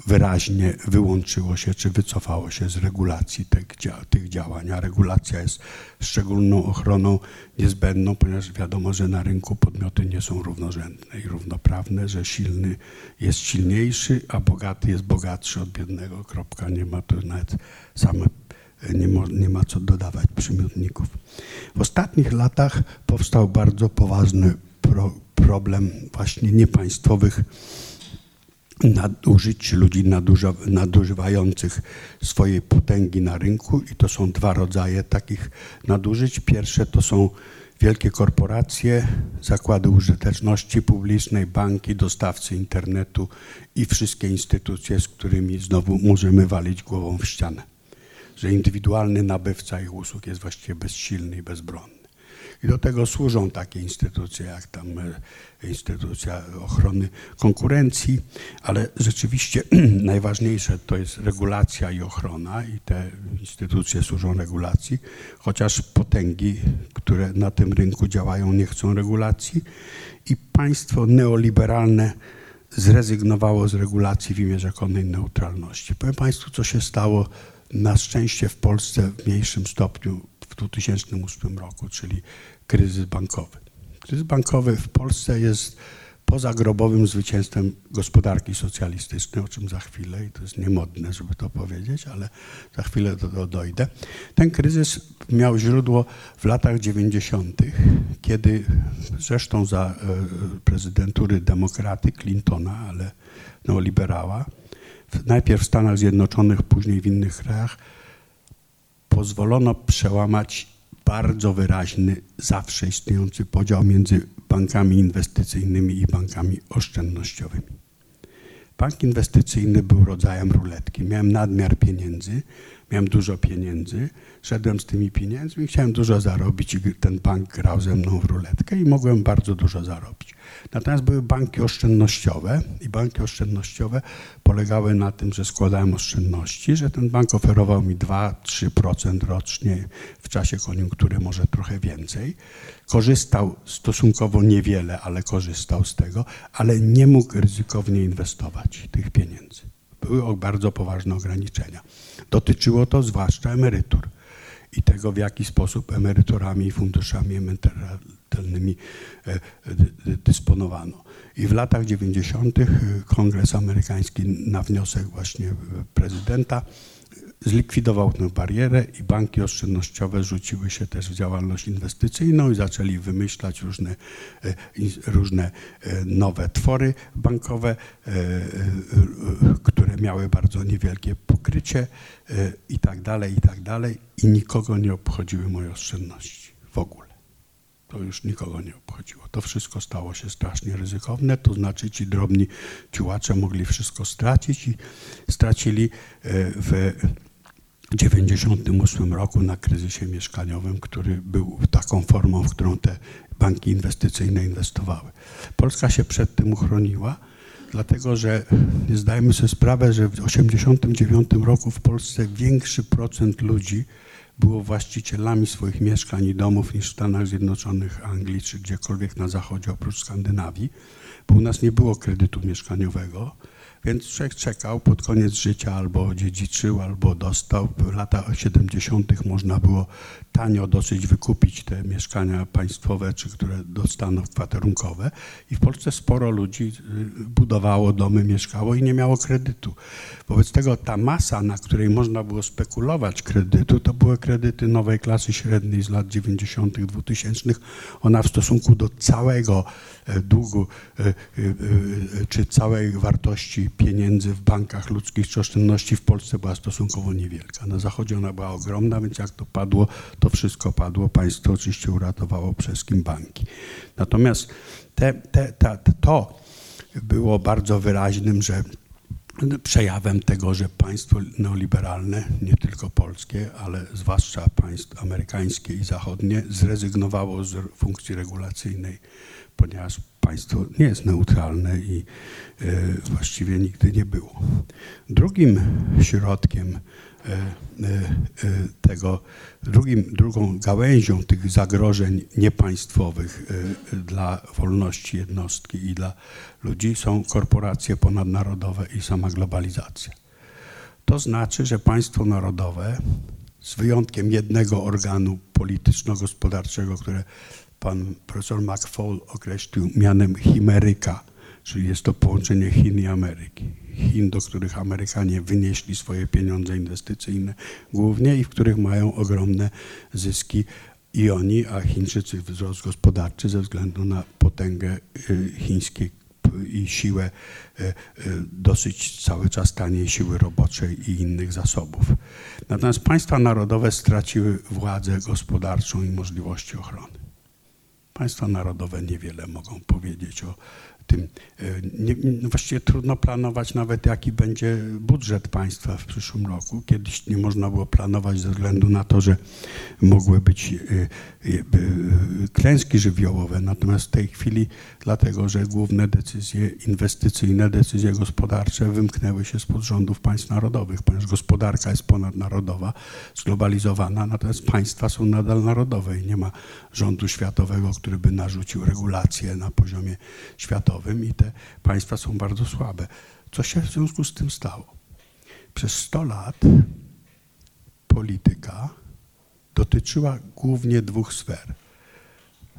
wyraźnie wyłączyło się czy wycofało się z regulacji tych, tych działań. A regulacja jest szczególną ochroną niezbędną, ponieważ wiadomo, że na rynku podmioty nie są równorzędne i równoprawne, że silny jest silniejszy, a bogaty jest bogatszy od biednego. Kropka. Nie ma tu nawet same nie ma, nie ma co dodawać przymiotników. W ostatnich latach powstał bardzo poważny pro, problem właśnie niepaństwowych nadużyć ludzi nadużywających swojej potęgi na rynku i to są dwa rodzaje takich nadużyć. Pierwsze to są wielkie korporacje, zakłady użyteczności publicznej, banki, dostawcy internetu i wszystkie instytucje, z którymi znowu możemy walić głową w ścianę. Że indywidualny nabywca ich usług jest właściwie bezsilny i bezbronny. I do tego służą takie instytucje jak tam e, instytucja ochrony konkurencji, ale rzeczywiście najważniejsze to jest regulacja i ochrona i te instytucje służą regulacji, chociaż potęgi, które na tym rynku działają, nie chcą regulacji i państwo neoliberalne zrezygnowało z regulacji w imię rzekomej neutralności. Powiem Państwu, co się stało na szczęście w Polsce w mniejszym stopniu w 2008 roku, czyli kryzys bankowy. Kryzys bankowy w Polsce jest pozagrobowym zwycięstwem gospodarki socjalistycznej, o czym za chwilę, i to jest niemodne, żeby to powiedzieć, ale za chwilę do tego dojdę. Ten kryzys miał źródło w latach 90., kiedy zresztą za e, prezydentury demokraty Clintona, ale neoliberała, najpierw w Stanach Zjednoczonych, później w innych krajach, pozwolono przełamać bardzo wyraźny, zawsze istniejący podział między bankami inwestycyjnymi i bankami oszczędnościowymi. Bank inwestycyjny był rodzajem ruletki. Miałem nadmiar pieniędzy, miałem dużo pieniędzy, szedłem z tymi pieniędzmi chciałem dużo zarobić i ten bank grał ze mną w ruletkę i mogłem bardzo dużo zarobić. Natomiast były banki oszczędnościowe i banki oszczędnościowe polegały na tym, że składałem oszczędności, że ten bank oferował mi 2-3% rocznie, w czasie koniunktury może trochę więcej. Korzystał stosunkowo niewiele, ale korzystał z tego, ale nie mógł ryzykownie inwestować tych pieniędzy. Były bardzo poważne ograniczenia. Dotyczyło to zwłaszcza emerytur i tego, w jaki sposób emeryturami i funduszami emerytalnymi e, dysponowano. I w latach 90. Kongres Amerykański na wniosek właśnie prezydenta zlikwidował tę barierę i banki oszczędnościowe rzuciły się też w działalność inwestycyjną i zaczęli wymyślać różne, e, różne e, nowe twory bankowe, e, które miały bardzo niewielkie pokrycie i tak dalej, i tak dalej i nikogo nie obchodziły moje oszczędności w ogóle. To już nikogo nie obchodziło. To wszystko stało się strasznie ryzykowne, to znaczy ci drobni ciułacze mogli wszystko stracić i stracili w 1998 roku na kryzysie mieszkaniowym, który był taką formą, w którą te banki inwestycyjne inwestowały. Polska się przed tym uchroniła, dlatego że zdajemy sobie sprawę, że w 1989 roku w Polsce większy procent ludzi było właścicielami swoich mieszkań i domów niż w Stanach Zjednoczonych, Anglii czy gdziekolwiek na zachodzie oprócz Skandynawii, bo u nas nie było kredytu mieszkaniowego. Więc człowiek czekał pod koniec życia albo dziedziczył, albo dostał. W latach 70. można było tanio dosyć wykupić te mieszkania państwowe, czy które dostaną kwaterunkowe. I w Polsce sporo ludzi y, budowało domy, mieszkało i nie miało kredytu. Wobec tego ta masa, na której można było spekulować kredytu, to były kredyty nowej klasy średniej z lat 90., 2000. Ona w stosunku do całego e, długu e, e, czy całej wartości pieniędzy w bankach ludzkich czy oszczędności w Polsce była stosunkowo niewielka. Na zachodzie ona była ogromna, więc jak to padło, to wszystko padło. Państwo oczywiście uratowało wszystkim banki. Natomiast te, te, ta, to było bardzo wyraźnym, że przejawem tego, że państwo neoliberalne, nie tylko polskie, ale zwłaszcza państw amerykańskie i zachodnie, zrezygnowało z funkcji regulacyjnej, ponieważ państwo nie jest neutralne i e, właściwie nigdy nie było. Drugim środkiem tego, drugim, drugą gałęzią tych zagrożeń niepaństwowych dla wolności jednostki i dla ludzi są korporacje ponadnarodowe i sama globalizacja. To znaczy, że państwo narodowe, z wyjątkiem jednego organu polityczno-gospodarczego, które pan profesor McFall określił mianem chimeryka, czyli jest to połączenie Chin i Ameryki. Chin, do których Amerykanie wynieśli swoje pieniądze inwestycyjne głównie i w których mają ogromne zyski i oni, a Chińczycy wzrost gospodarczy ze względu na potęgę y, chińskiej i siłę y, y, dosyć cały czas taniej siły roboczej i innych zasobów. Natomiast państwa narodowe straciły władzę gospodarczą i możliwości ochrony. Państwa narodowe niewiele mogą powiedzieć o tym. E, nie, właściwie trudno planować nawet jaki będzie budżet państwa w przyszłym roku. Kiedyś nie można było planować ze względu na to, że mogły być e, e, klęski żywiołowe. Natomiast w tej chwili dlatego, że główne decyzje inwestycyjne, decyzje gospodarcze wymknęły się spod rządów państw narodowych, ponieważ gospodarka jest ponadnarodowa, zglobalizowana, natomiast państwa są nadal narodowe i nie ma rządu światowego, który by narzucił regulacje na poziomie światowym i te państwa są bardzo słabe. Co się w związku z tym stało? Przez 100 lat polityka dotyczyła głównie dwóch sfer.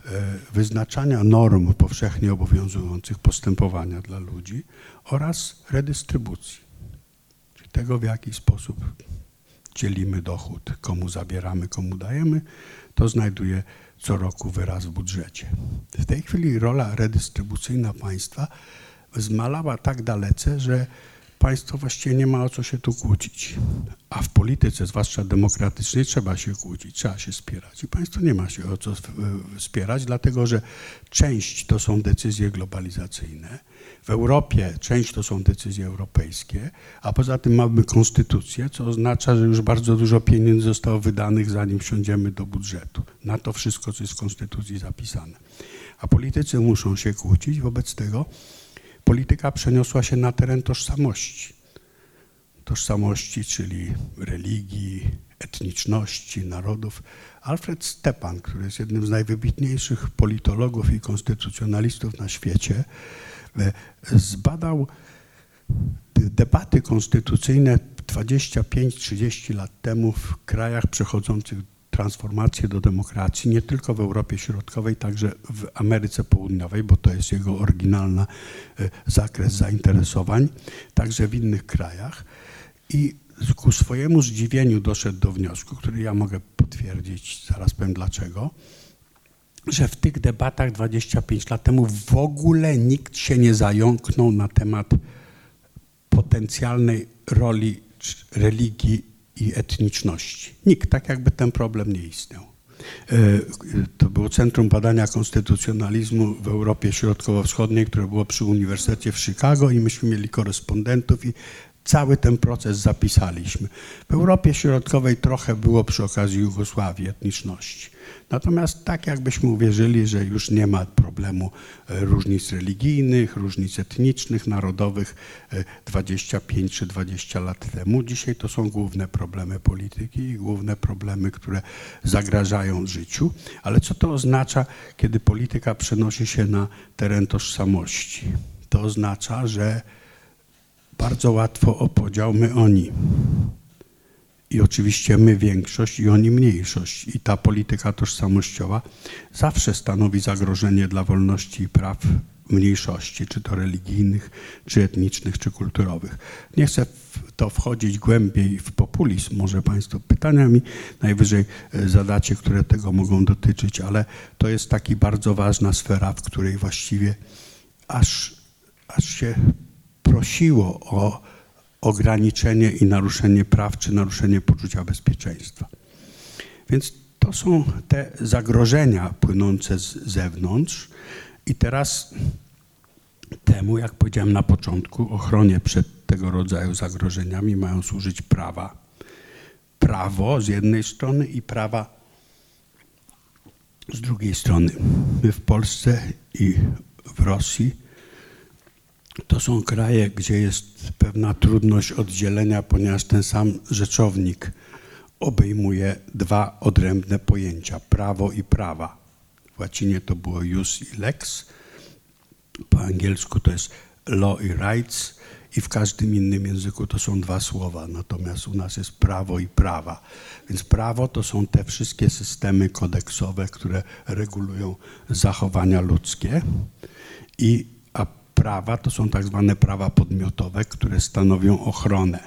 E, wyznaczania norm powszechnie obowiązujących postępowania dla ludzi oraz redystrybucji, czyli tego, w jaki sposób dzielimy dochód, komu zabieramy, komu dajemy, to znajduje co roku wyraz w budżecie. W tej chwili rola redystrybucyjna państwa zmalała tak dalece, że państwo właściwie nie ma o co się tu kłócić. A w polityce, zwłaszcza demokratycznej, trzeba się kłócić, trzeba się spierać. I państwo nie ma się o co spierać, dlatego że część to są decyzje globalizacyjne. W Europie część to są decyzje europejskie, a poza tym mamy konstytucję, co oznacza, że już bardzo dużo pieniędzy zostało wydanych, zanim wsiądziemy do budżetu. Na to wszystko, co jest w konstytucji zapisane. A politycy muszą się kłócić, wobec tego polityka przeniosła się na teren tożsamości. Tożsamości, czyli religii, etniczności, narodów. Alfred Stepan, który jest jednym z najwybitniejszych politologów i konstytucjonalistów na świecie, zbadał debaty konstytucyjne 25-30 lat temu w krajach przechodzących transformację do demokracji, nie tylko w Europie Środkowej, także w Ameryce Południowej, bo to jest jego oryginalny e, zakres zainteresowań, także w innych krajach. I ku swojemu zdziwieniu doszedł do wniosku, który ja mogę potwierdzić, zaraz powiem dlaczego, że w tych debatach 25 lat temu w ogóle nikt się nie zająknął na temat potencjalnej roli religii i etniczności. Nikt, tak jakby ten problem nie istniał. E, to było Centrum Badania Konstytucjonalizmu w Europie Środkowo-Wschodniej, które było przy Uniwersytecie w Chicago i myśmy mieli korespondentów i cały ten proces zapisaliśmy. W Europie Środkowej trochę było przy okazji Jugosławii etniczności. Natomiast tak jakbyśmy uwierzyli, że już nie ma problemu e, różnic religijnych, różnic etnicznych, narodowych e, 25 czy 20 lat temu. Dzisiaj to są główne problemy polityki i główne problemy, które zagrażają życiu. Ale co to oznacza, kiedy polityka przenosi się na teren tożsamości? To oznacza, że bardzo łatwo o podział my oni. I oczywiście my większość i oni mniejszość. I ta polityka tożsamościowa zawsze stanowi zagrożenie dla wolności i praw mniejszości, czy to religijnych, czy etnicznych, czy kulturowych. Nie chcę w to wchodzić głębiej w populizm. Może Państwo pytaniami najwyżej e, zadacie, które tego mogą dotyczyć, ale to jest taki bardzo ważna sfera, w której właściwie aż, aż się prosiło o ograniczenie i naruszenie praw, czy naruszenie poczucia bezpieczeństwa. Więc to są te zagrożenia płynące z zewnątrz. I teraz temu, jak powiedziałem na początku, ochronie przed tego rodzaju zagrożeniami mają służyć prawa. Prawo z jednej strony i prawa z drugiej strony. My w Polsce i w Rosji to są kraje, gdzie jest pewna trudność oddzielenia, ponieważ ten sam rzeczownik obejmuje dwa odrębne pojęcia prawo i prawa. W łacinie to było jus i lex, po angielsku to jest law i rights, i w każdym innym języku to są dwa słowa, natomiast u nas jest prawo i prawa. Więc prawo to są te wszystkie systemy kodeksowe, które regulują zachowania ludzkie i prawa to są tak zwane prawa podmiotowe, które stanowią ochronę.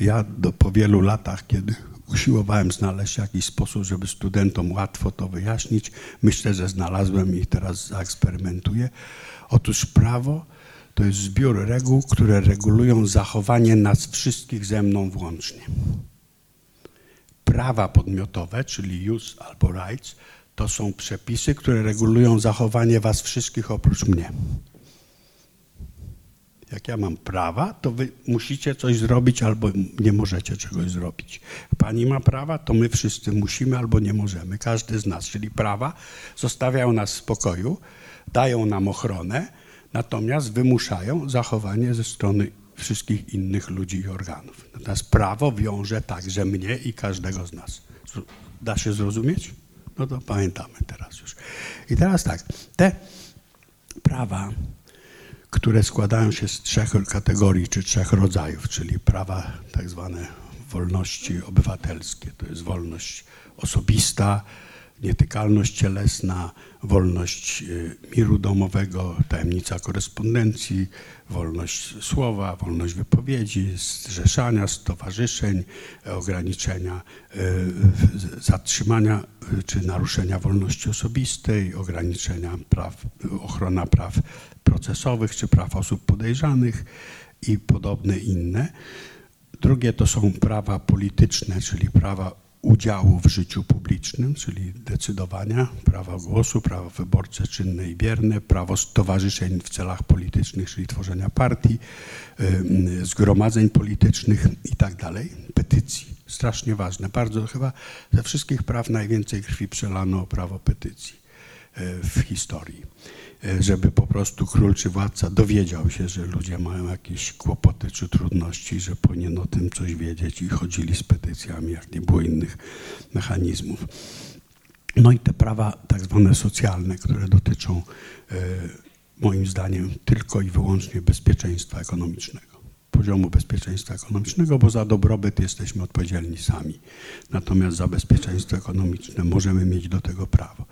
Ja do, po wielu latach, kiedy usiłowałem znaleźć jakiś sposób, żeby studentom łatwo to wyjaśnić, myślę, że znalazłem i teraz zaeksperymentuję. Otóż prawo to jest zbiór reguł, które regulują zachowanie nas wszystkich ze mną włącznie. Prawa podmiotowe, czyli use albo rights, to są przepisy, które regulują zachowanie was wszystkich oprócz mnie jak ja mam prawa, to wy musicie coś zrobić albo nie możecie czegoś zrobić. Pani ma prawa, to my wszyscy musimy albo nie możemy, każdy z nas. Czyli prawa zostawiają nas w spokoju, dają nam ochronę, natomiast wymuszają zachowanie ze strony wszystkich innych ludzi i organów. Natomiast prawo wiąże także mnie i każdego z nas. Da się zrozumieć? No to pamiętamy teraz już. I teraz tak, te prawa które składają się z trzech kategorii czy trzech rodzajów, czyli prawa tak zwane wolności obywatelskie. To jest wolność osobista, nietykalność cielesna, wolność y, miru domowego, tajemnica korespondencji, wolność słowa, wolność wypowiedzi, zrzeszania, stowarzyszeń, ograniczenia, y, zatrzymania y, czy naruszenia wolności osobistej, ograniczenia praw, ochrona praw procesowych czy praw osób podejrzanych i podobne inne. Drugie to są prawa polityczne, czyli prawa udziału w życiu publicznym, czyli decydowania, prawa głosu, prawo wyborcze czynne i bierne, prawo stowarzyszeń w celach politycznych, czyli tworzenia partii, zgromadzeń politycznych i tak petycji. Strasznie ważne. Bardzo chyba ze wszystkich praw najwięcej krwi przelano o prawo petycji e, w historii. E, żeby po prostu król czy władca dowiedział się, że ludzie mają jakieś kłopoty czy trudności, że powinien o tym coś wiedzieć i chodzili z petycjami, jak nie było innych mechanizmów. No i te prawa tak zwane socjalne, które dotyczą e, moim zdaniem tylko i wyłącznie bezpieczeństwa ekonomicznego poziomu bezpieczeństwa ekonomicznego, bo za dobrobyt jesteśmy odpowiedzialni sami. Natomiast za bezpieczeństwo ekonomiczne możemy mieć do tego prawo.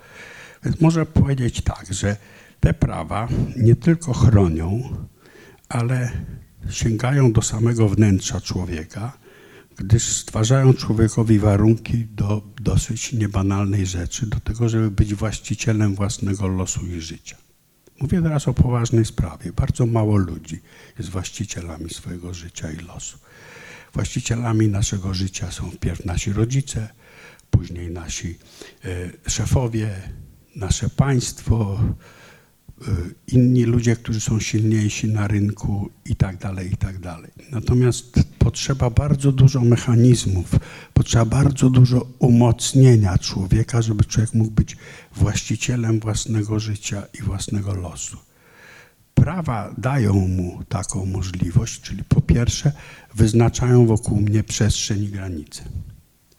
Więc można powiedzieć tak, że te prawa nie tylko chronią, ale sięgają do samego wnętrza człowieka, gdyż stwarzają człowiekowi warunki do dosyć niebanalnej rzeczy, do tego, żeby być właścicielem własnego losu i życia. Mówię teraz o poważnej sprawie. Bardzo mało ludzi jest właścicielami swojego życia i losu. Właścicielami naszego życia są wpierw nasi rodzice, później nasi e, szefowie, nasze państwo, inni ludzie, którzy są silniejsi na rynku i tak dalej, i tak dalej. Natomiast potrzeba bardzo dużo mechanizmów, potrzeba bardzo dużo umocnienia człowieka, żeby człowiek mógł być właścicielem własnego życia i własnego losu. Prawa dają mu taką możliwość, czyli po pierwsze wyznaczają wokół mnie przestrzeń i granice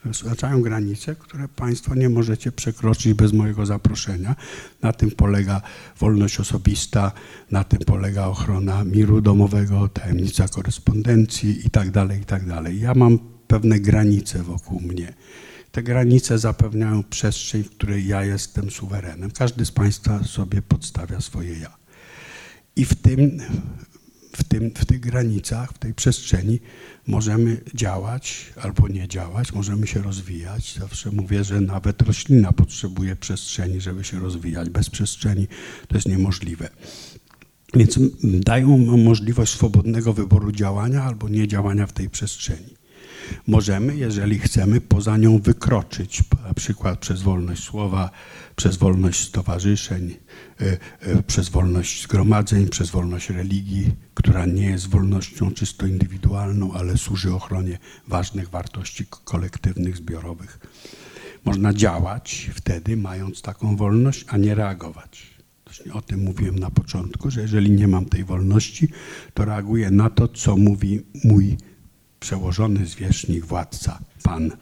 wyznaczają granice, które Państwo nie możecie przekroczyć bez mojego zaproszenia. Na tym polega wolność osobista, na tym polega ochrona miru domowego, tajemnica korespondencji itd. Tak itd. Tak ja mam pewne granice wokół mnie. Te granice zapewniają przestrzeń, w której ja jestem suwerenem. Każdy z Państwa sobie podstawia swoje ja. I w tym w, tym, w tych granicach, w tej przestrzeni możemy działać albo nie działać, możemy się rozwijać. Zawsze mówię, że nawet roślina potrzebuje przestrzeni, żeby się rozwijać. Bez przestrzeni to jest niemożliwe. Więc dają możliwość swobodnego wyboru działania albo nie działania w tej przestrzeni. Możemy, jeżeli chcemy, poza nią wykroczyć, na przykład przez wolność słowa, przez wolność stowarzyszeń, y, y, przez wolność zgromadzeń, przez wolność religii, która nie jest wolnością czysto indywidualną, ale służy ochronie ważnych wartości kolektywnych, zbiorowych. Można działać wtedy, mając taką wolność, a nie reagować. Właśnie o tym mówiłem na początku, że jeżeli nie mam tej wolności, to reaguję na to, co mówi mój przełożony zwierzchnik, władca, pan.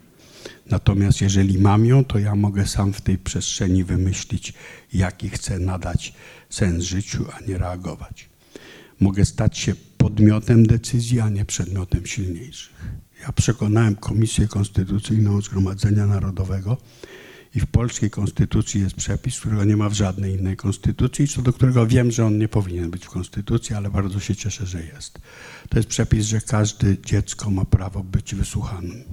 Natomiast jeżeli mam ją, to ja mogę sam w tej przestrzeni wymyślić, jaki chcę nadać sens życiu, a nie reagować. Mogę stać się podmiotem decyzji, a nie przedmiotem silniejszych. Ja przekonałem Komisję Konstytucyjną Zgromadzenia Narodowego i w polskiej konstytucji jest przepis, którego nie ma w żadnej innej konstytucji, co do którego wiem, że on nie powinien być w konstytucji, ale bardzo się cieszę, że jest. To jest przepis, że każde dziecko ma prawo być wysłuchanym.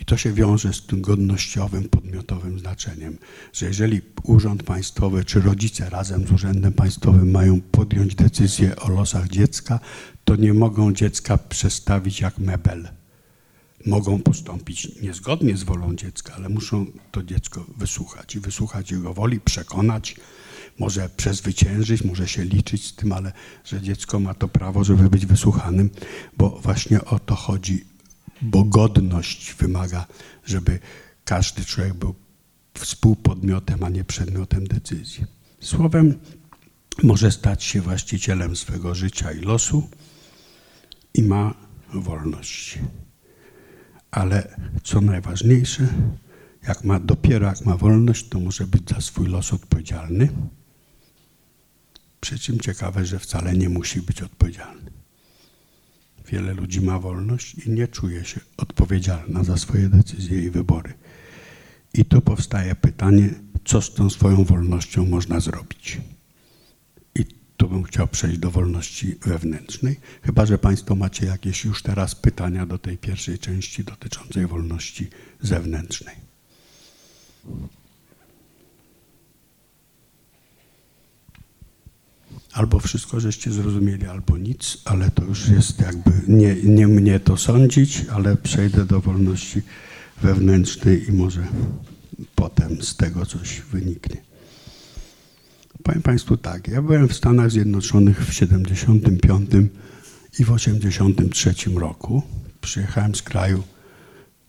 I to się wiąże z tym godnościowym, podmiotowym znaczeniem, że jeżeli urząd państwowy czy rodzice razem z urzędem państwowym mają podjąć decyzję o losach dziecka, to nie mogą dziecka przestawić jak mebel. Mogą postąpić niezgodnie z wolą dziecka, ale muszą to dziecko wysłuchać i wysłuchać jego woli, przekonać, może przezwyciężyć, może się liczyć z tym, ale że dziecko ma to prawo, żeby być wysłuchanym, bo właśnie o to chodzi bo godność wymaga, żeby każdy człowiek był współpodmiotem, a nie przedmiotem decyzji. Słowem, może stać się właścicielem swego życia i losu i ma wolność. Ale co najważniejsze, jak ma, dopiero jak ma wolność, to może być za swój los odpowiedzialny. Przy czym ciekawe, że wcale nie musi być odpowiedzialny. Wiele ludzi ma wolność i nie czuje się odpowiedzialna za swoje decyzje i wybory. I tu powstaje pytanie, co z tą swoją wolnością można zrobić. Tu bym chciał przejść do wolności wewnętrznej, chyba że Państwo macie jakieś już teraz pytania do tej pierwszej części dotyczącej wolności zewnętrznej. Albo wszystko żeście zrozumieli, albo nic, ale to już jest jakby nie, nie mnie to sądzić, ale przejdę do wolności wewnętrznej i może potem z tego coś wyniknie. Powiem Państwu tak, ja byłem w Stanach Zjednoczonych w 75 i w 83 roku. Przyjechałem z kraju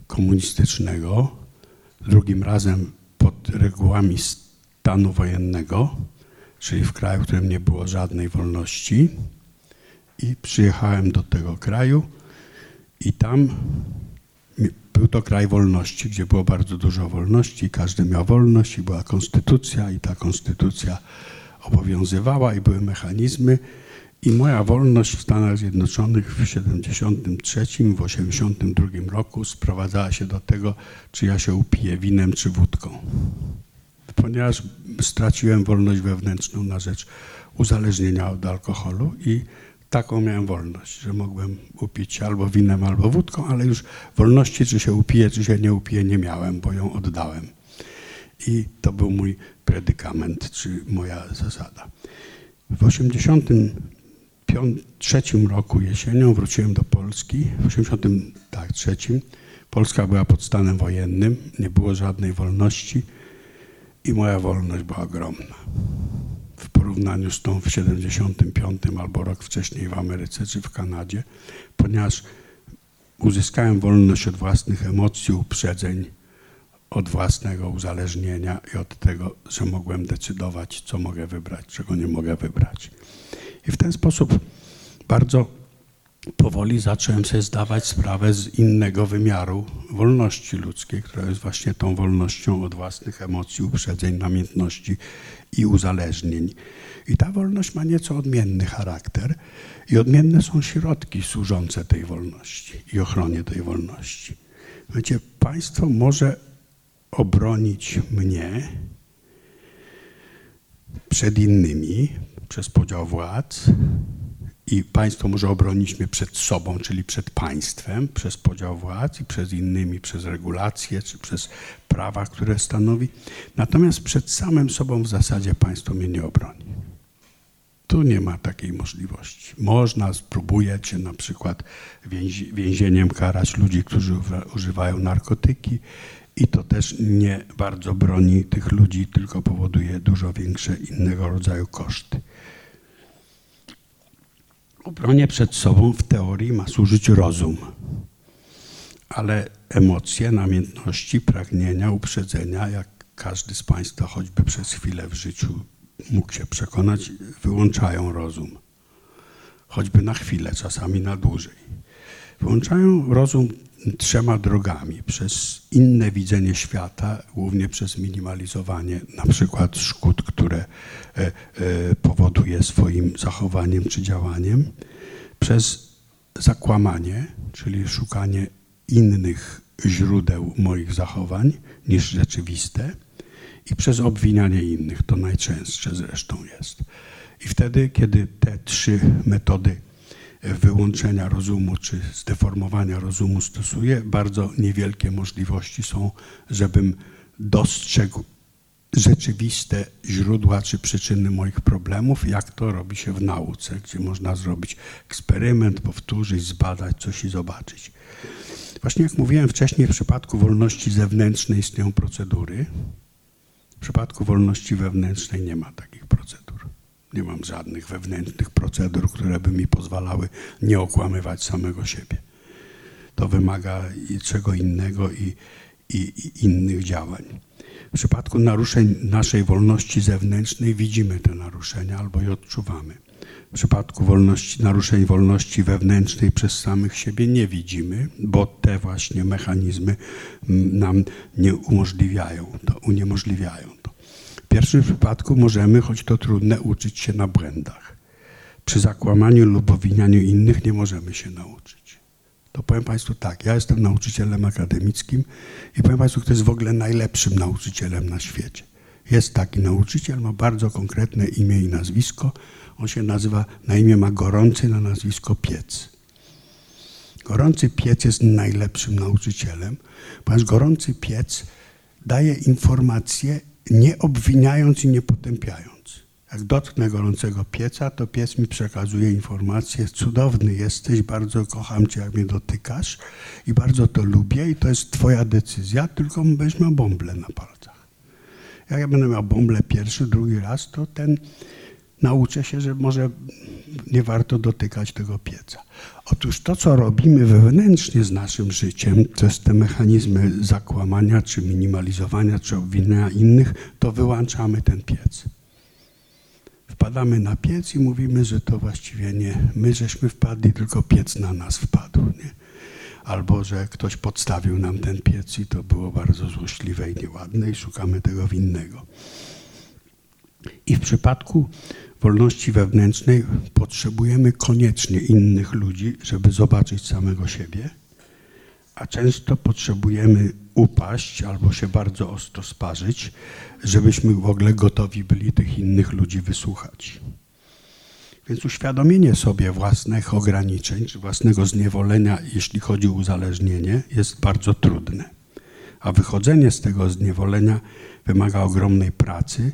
komunistycznego, drugim razem pod regułami stanu wojennego czyli w kraju, w którym nie było żadnej wolności. I przyjechałem do tego kraju i tam był to kraj wolności, gdzie było bardzo dużo wolności, każdy miał wolność i była konstytucja i ta konstytucja obowiązywała i były mechanizmy. I moja wolność w Stanach Zjednoczonych w 73, w 82 roku sprowadzała się do tego, czy ja się upiję winem czy wódką ponieważ straciłem wolność wewnętrzną na rzecz uzależnienia od alkoholu i taką miałem wolność, że mogłem upić albo winem, albo wódką, ale już wolności, czy się upiję, czy się nie upiję, nie miałem, bo ją oddałem. I to był mój predykament, czy moja zasada. W 1983 roku jesienią wróciłem do Polski. W 1983 tak, Polska była pod stanem wojennym, nie było żadnej wolności i moja wolność była ogromna. Porównaniu z tą w 75 albo rok wcześniej w Ameryce czy w Kanadzie, ponieważ uzyskałem wolność od własnych emocji, uprzedzeń, od własnego uzależnienia i od tego, że mogłem decydować, co mogę wybrać, czego nie mogę wybrać. I w ten sposób bardzo powoli zacząłem sobie zdawać sprawę z innego wymiaru wolności ludzkiej, która jest właśnie tą wolnością od własnych emocji, uprzedzeń, namiętności i uzależnień. I ta wolność ma nieco odmienny charakter i odmienne są środki służące tej wolności i ochronie tej wolności. Wiecie, państwo może obronić mnie przed innymi przez podział władz i państwo może obronić mnie przed sobą, czyli przed państwem, przez podział władz i przez innymi, przez regulacje czy przez prawa, które stanowi. Natomiast przed samym sobą w zasadzie państwo mnie nie obroni. Tu nie ma takiej możliwości. Można, spróbujecie na przykład więzieniem karać ludzi, którzy używają narkotyki i to też nie bardzo broni tych ludzi, tylko powoduje dużo większe innego rodzaju koszty. Obronie przed sobą w teorii ma służyć rozum, ale emocje, namiętności, pragnienia, uprzedzenia, jak każdy z Państwa choćby przez chwilę w życiu mógł się przekonać, wyłączają rozum. Choćby na chwilę, czasami na dłużej. Wyłączają rozum trzema drogami. Przez inne widzenie świata, głównie przez minimalizowanie na przykład szkód, które e, e, powoduje swoim zachowaniem czy działaniem, przez zakłamanie, czyli szukanie innych źródeł moich zachowań niż rzeczywiste i przez obwinianie innych. To najczęstsze zresztą jest. I wtedy, kiedy te trzy metody wyłączenia rozumu czy zdeformowania rozumu stosuję, bardzo niewielkie możliwości są, żebym dostrzegł rzeczywiste źródła czy przyczyny moich problemów, jak to robi się w nauce, gdzie można zrobić eksperyment, powtórzyć, zbadać coś i zobaczyć. Właśnie jak mówiłem wcześniej, w przypadku wolności zewnętrznej istnieją procedury. W przypadku wolności wewnętrznej nie ma takich procedur. Nie mam żadnych wewnętrznych procedur, które by mi pozwalały nie okłamywać samego siebie. To wymaga czego innego i, i, i innych działań. W przypadku naruszeń naszej wolności zewnętrznej widzimy te naruszenia albo je odczuwamy. W przypadku wolności, naruszeń wolności wewnętrznej przez samych siebie nie widzimy, bo te właśnie mechanizmy nam nie umożliwiają to, uniemożliwiają pierwszym przypadku możemy, choć to trudne, uczyć się na błędach. Przy zakłamaniu lub obwinianiu innych nie możemy się nauczyć. To powiem Państwu tak, ja jestem nauczycielem akademickim i powiem Państwu, kto jest w ogóle najlepszym nauczycielem na świecie. Jest taki nauczyciel, ma bardzo konkretne imię i nazwisko. On się nazywa, na imię ma Gorący, na nazwisko Piec. Gorący Piec jest najlepszym nauczycielem, ponieważ Gorący Piec daje informacje nie obwiniając i nie potępiając. Jak dotknę gorącego pieca, to piec mi przekazuje informację, cudowny jesteś, bardzo kocham cię, jak mnie dotykasz i bardzo to lubię i to jest twoja decyzja, tylko będziesz miał bąble na palcach. Jak ja będę miał bąble pierwszy, drugi raz, to ten nauczę się, że może nie warto dotykać tego pieca. Otóż to, co robimy wewnętrznie z naszym życiem, jest te mechanizmy zakłamania, czy minimalizowania, czy obwiniania innych, to wyłączamy ten piec. Wpadamy na piec i mówimy, że to właściwie nie my żeśmy wpadli, tylko piec na nas wpadł. Nie? Albo, że ktoś podstawił nam ten piec i to było bardzo złośliwe i nieładne i szukamy tego winnego. I w przypadku wolności wewnętrznej potrzebujemy koniecznie innych ludzi, żeby zobaczyć samego siebie, a często potrzebujemy upaść albo się bardzo ostro sparzyć, żebyśmy w ogóle gotowi byli tych innych ludzi wysłuchać. Więc uświadomienie sobie własnych ograniczeń czy własnego zniewolenia, jeśli chodzi o uzależnienie, jest bardzo trudne. A wychodzenie z tego zniewolenia wymaga ogromnej pracy,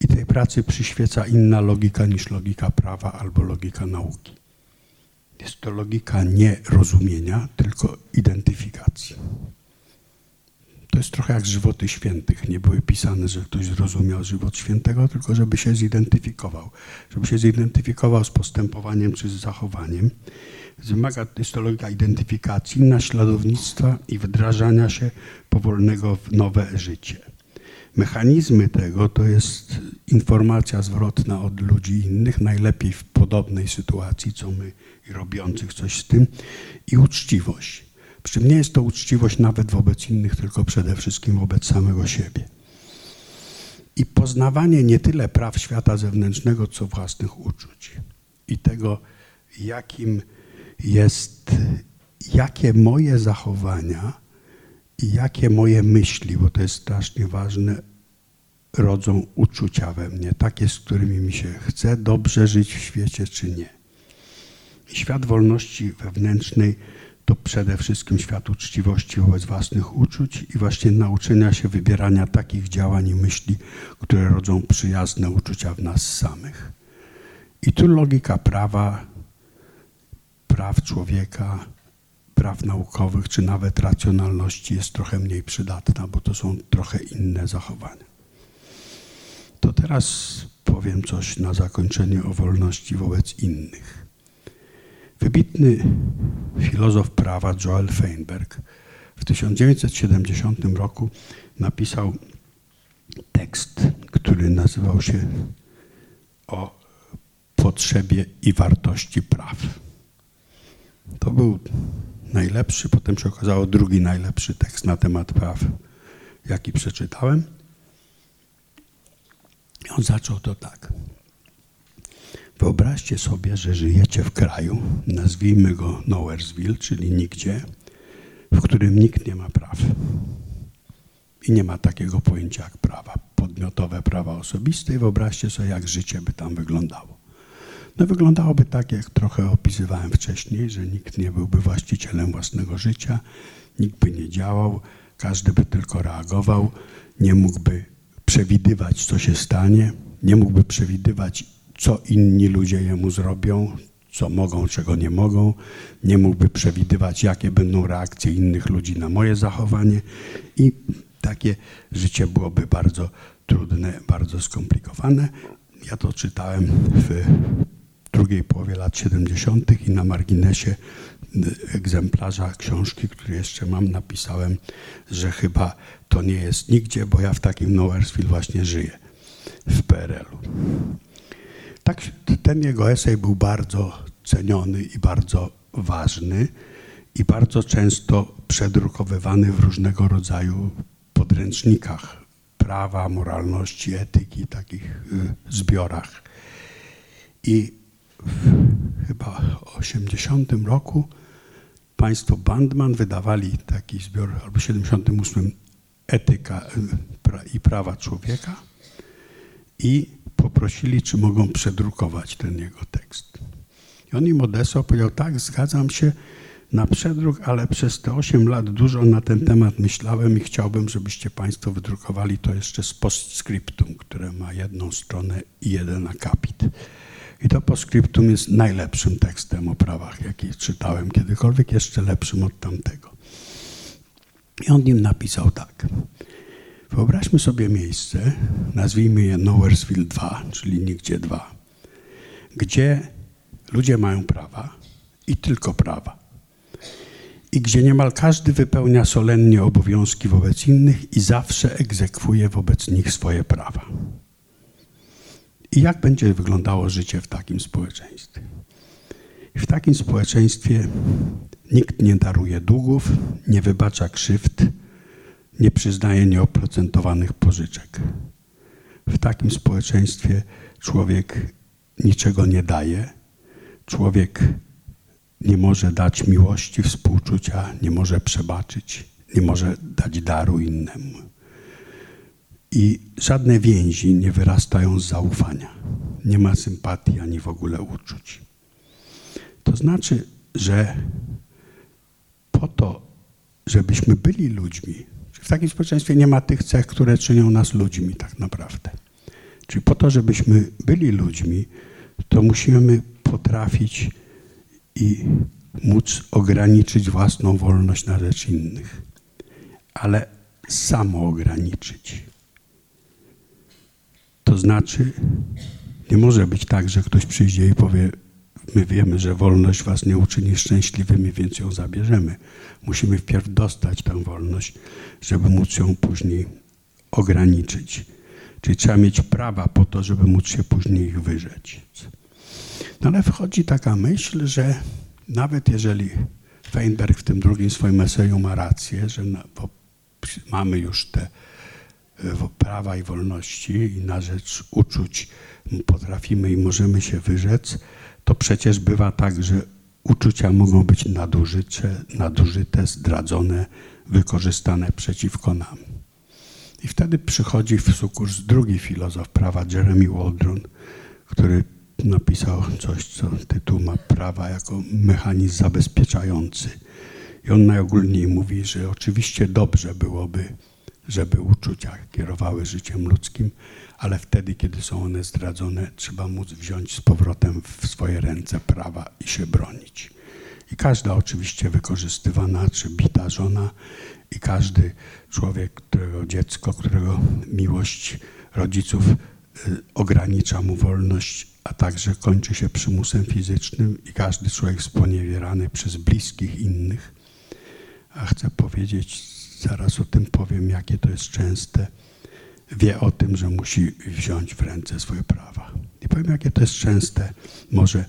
i tej pracy przyświeca inna logika niż logika prawa albo logika nauki. Jest to logika nie rozumienia, tylko identyfikacji. To jest trochę jak żywoty świętych. Nie były pisane, że ktoś zrozumiał żywot świętego, tylko żeby się zidentyfikował. Żeby się zidentyfikował z postępowaniem czy z zachowaniem. Wymaga, jest to logika identyfikacji, naśladownictwa i wdrażania się powolnego w nowe życie. Mechanizmy tego to jest informacja zwrotna od ludzi innych, najlepiej w podobnej sytuacji, co my i robiących coś z tym, i uczciwość. Przy czym nie jest to uczciwość nawet wobec innych, tylko przede wszystkim wobec samego siebie. I poznawanie nie tyle praw świata zewnętrznego, co własnych uczuć. I tego, jakim jest, jakie moje zachowania i jakie moje myśli, bo to jest strasznie ważne, rodzą uczucia we mnie, takie, z którymi mi się chce dobrze żyć w świecie, czy nie. Świat wolności wewnętrznej to przede wszystkim świat uczciwości wobec własnych uczuć i właśnie nauczenia się wybierania takich działań i myśli, które rodzą przyjazne uczucia w nas samych. I tu logika prawa, praw człowieka, praw naukowych, czy nawet racjonalności jest trochę mniej przydatna, bo to są trochę inne zachowania. To teraz powiem coś na zakończenie o wolności wobec innych. Wybitny filozof prawa Joel Feinberg w 1970 roku napisał tekst, który nazywał się o potrzebie i wartości praw. To był najlepszy, potem się okazało drugi najlepszy tekst na temat praw, jaki przeczytałem. On zaczął to tak. Wyobraźcie sobie, że żyjecie w kraju, nazwijmy go Nowheresville, czyli nigdzie, w którym nikt nie ma praw. I nie ma takiego pojęcia jak prawa, podmiotowe prawa osobiste i wyobraźcie sobie, jak życie by tam wyglądało. No wyglądałoby tak, jak trochę opisywałem wcześniej, że nikt nie byłby właścicielem własnego życia, nikt by nie działał, każdy by tylko reagował, nie mógłby przewidywać, co się stanie, nie mógłby przewidywać, co inni ludzie jemu zrobią, co mogą, czego nie mogą, nie mógłby przewidywać, jakie będą reakcje innych ludzi na moje zachowanie i takie życie byłoby bardzo trudne, bardzo skomplikowane. Ja to czytałem w drugiej połowie lat 70. i na marginesie egzemplarza książki, który jeszcze mam, napisałem, że chyba to nie jest nigdzie, bo ja w takim Nowheresville właśnie żyję, w PRL-u. Tak, ten jego esej był bardzo ceniony i bardzo ważny i bardzo często przedrukowywany w różnego rodzaju podręcznikach prawa, moralności, etyki, takich y, zbiorach. I w chyba 80 roku państwo Bandman wydawali taki zbiór, albo w 78 Etyka y, i prawa człowieka i poprosili, czy mogą przedrukować ten jego tekst. I on im odesłał, powiedział, tak, zgadzam się na przedruk, ale przez te 8 lat dużo na ten temat myślałem i chciałbym, żebyście Państwo wydrukowali to jeszcze z postscriptum, które ma jedną stronę i jeden akapit. I to postscriptum jest najlepszym tekstem o prawach, jaki czytałem kiedykolwiek, jeszcze lepszym od tamtego. I on im napisał tak. Wyobraźmy sobie miejsce, nazwijmy je Nowheresville 2, czyli nigdzie 2, gdzie ludzie mają prawa i tylko prawa. I gdzie niemal każdy wypełnia solennie obowiązki wobec innych i zawsze egzekwuje wobec nich swoje prawa. I jak będzie wyglądało życie w takim społeczeństwie? W takim społeczeństwie nikt nie daruje długów, nie wybacza krzywd, nie przyznaje nieoprocentowanych pożyczek. W takim społeczeństwie człowiek niczego nie daje, człowiek nie może dać miłości, współczucia, nie może przebaczyć, nie może dać daru innemu. I żadne więzi nie wyrastają z zaufania. Nie ma sympatii ani w ogóle uczuć. To znaczy, że po to, żebyśmy byli ludźmi, w takim społeczeństwie nie ma tych cech, które czynią nas ludźmi tak naprawdę. Czyli po to, żebyśmy byli ludźmi, to musimy potrafić i móc ograniczyć własną wolność na rzecz innych. Ale samoograniczyć. To znaczy, nie może być tak, że ktoś przyjdzie i powie, my wiemy, że wolność was nie uczyni szczęśliwymi, więc ją zabierzemy. Musimy wpierw dostać tę wolność, żeby móc ją później ograniczyć. Czyli trzeba mieć prawa po to, żeby móc się później ich wyrzec. No ale wchodzi taka myśl, że nawet jeżeli Feinberg w tym drugim swoim eseju ma rację, że mamy już te prawa i wolności i na rzecz uczuć potrafimy i możemy się wyrzec, to przecież bywa tak, że uczucia mogą być nadużyte, nadużyte zdradzone, wykorzystane przeciwko nam. I wtedy przychodzi w sukurs drugi filozof prawa, Jeremy Waldron, który napisał coś, co tytuł ma prawa jako mechanizm zabezpieczający. I on najogólniej mówi, że oczywiście dobrze byłoby, żeby uczucia kierowały życiem ludzkim, ale wtedy, kiedy są one zdradzone, trzeba móc wziąć z powrotem w swoje ręce prawa i się bronić. I każda oczywiście wykorzystywana czy bita żona i każdy człowiek, którego dziecko, którego miłość rodziców y, ogranicza mu wolność, a także kończy się przymusem fizycznym i każdy człowiek sponiewierany przez bliskich innych. A chcę powiedzieć, zaraz o tym powiem, jakie to jest częste, wie o tym, że musi wziąć w ręce swoje prawa. I powiem, jakie to jest częste, może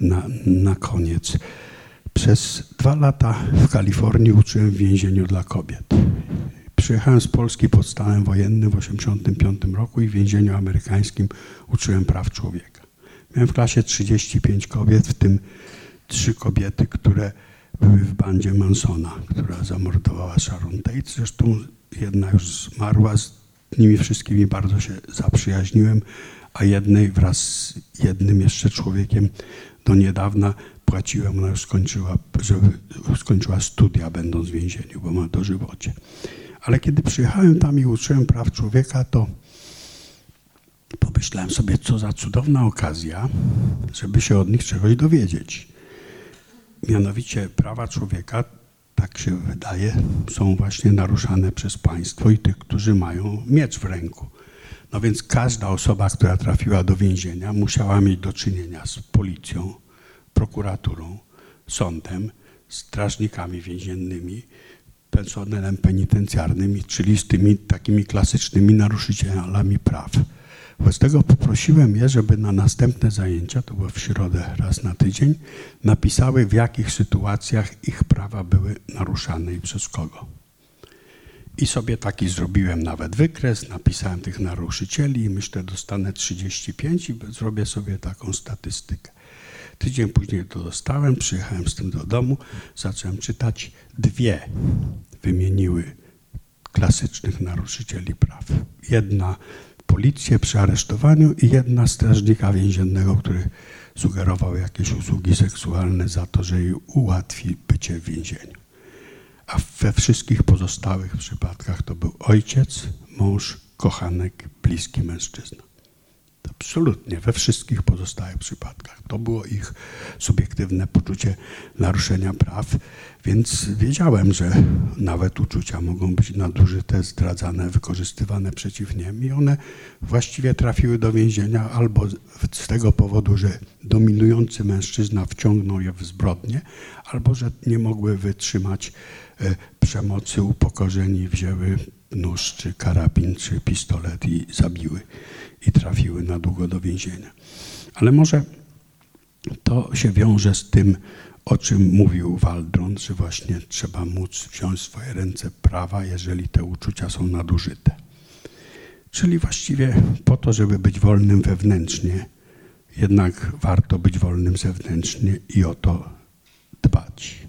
na, na koniec. Przez dwa lata w Kalifornii uczyłem w więzieniu dla kobiet. Przyjechałem z Polski pod stanem wojennym w 1985 roku i w więzieniu amerykańskim uczyłem praw człowieka. Miałem w klasie 35 kobiet, w tym trzy kobiety, które były w bandzie Mansona, która zamordowała Sharon Tate. Zresztą jedna już zmarła, z nimi wszystkimi bardzo się zaprzyjaźniłem, a jednej wraz z jednym jeszcze człowiekiem do niedawna płaciłem, ona już skończyła, żeby skończyła studia będąc w więzieniu, bo ma dożywocie. Ale kiedy przyjechałem tam i uczyłem praw człowieka, to pomyślałem sobie, co za cudowna okazja, żeby się od nich czegoś dowiedzieć. Mianowicie prawa człowieka, tak się wydaje, są właśnie naruszane przez państwo i tych, którzy mają miecz w ręku. No więc każda osoba, która trafiła do więzienia, musiała mieć do czynienia z policją, prokuraturą, sądem, strażnikami więziennymi, personelem penitencjarnym, czyli z tymi takimi klasycznymi naruszycielami praw. Wobec tego poprosiłem je, żeby na następne zajęcia, to było w środę raz na tydzień, napisały w jakich sytuacjach ich prawa były naruszane i przez kogo. I sobie taki zrobiłem nawet wykres, napisałem tych naruszycieli i myślę, dostanę 35 i zrobię sobie taką statystykę. Tydzień później to dostałem, przyjechałem z tym do domu, zacząłem czytać. Dwie wymieniły klasycznych naruszycieli praw. Jedna policję przy aresztowaniu i jedna strażnika więziennego, który sugerował jakieś usługi seksualne za to, że jej ułatwi bycie w więzieniu. A we wszystkich pozostałych przypadkach to był ojciec, mąż, kochanek, bliski mężczyzna. Absolutnie, we wszystkich pozostałych przypadkach. To było ich subiektywne poczucie naruszenia praw, więc wiedziałem, że nawet uczucia mogą być nadużyte, zdradzane, wykorzystywane przeciw nim i one właściwie trafiły do więzienia albo z tego powodu, że dominujący mężczyzna wciągnął je w zbrodnie, albo że nie mogły wytrzymać e, przemocy, upokorzeni, wzięły nóż, czy karabin, czy pistolet i zabiły i trafiły na długo do więzienia. Ale może to się wiąże z tym, o czym mówił Waldron, że właśnie trzeba móc wziąć w swoje ręce prawa, jeżeli te uczucia są nadużyte. Czyli właściwie po to, żeby być wolnym wewnętrznie, jednak warto być wolnym zewnętrznie i o to dbać.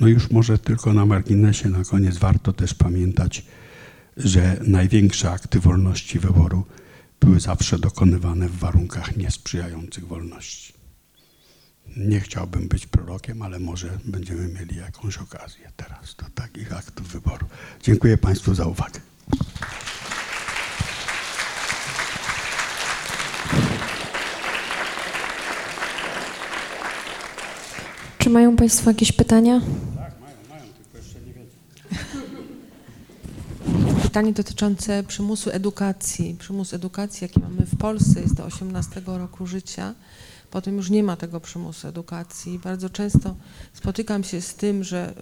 No już może tylko na marginesie na koniec warto też pamiętać, że największe akty wolności wyboru były zawsze dokonywane w warunkach niesprzyjających wolności. Nie chciałbym być prorokiem, ale może będziemy mieli jakąś okazję teraz do takich aktów wyboru. Dziękuję Państwu za uwagę. Czy mają Państwo jakieś pytania? Tak, mają, mają, tylko jeszcze nie wiedzą. pytanie dotyczące przymusu edukacji. Przymus edukacji, jaki mamy w Polsce, jest do 18 roku życia. Potem już nie ma tego przymusu edukacji. Bardzo często spotykam się z tym, że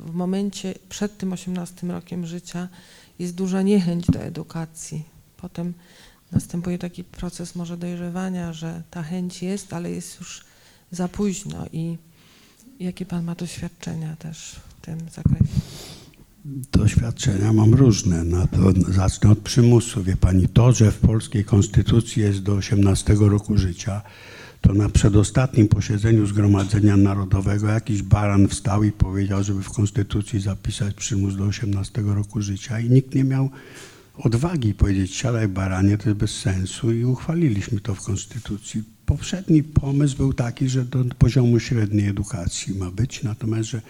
w momencie przed tym 18 rokiem życia jest duża niechęć do edukacji. Potem następuje taki proces może dojrzewania, że ta chęć jest, ale jest już za późno. I jakie Pan ma doświadczenia też w tym zakresie? Doświadczenia mam różne. Na to zacznę od przymusu. Wie pani, to, że w polskiej konstytucji jest do 18 roku życia, to na przedostatnim posiedzeniu Zgromadzenia Narodowego jakiś baran wstał i powiedział, żeby w konstytucji zapisać przymus do 18 roku życia i nikt nie miał odwagi powiedzieć, siadaj baranie, to jest bez sensu i uchwaliliśmy to w konstytucji. Poprzedni pomysł był taki, że do poziomu średniej edukacji ma być, natomiast, że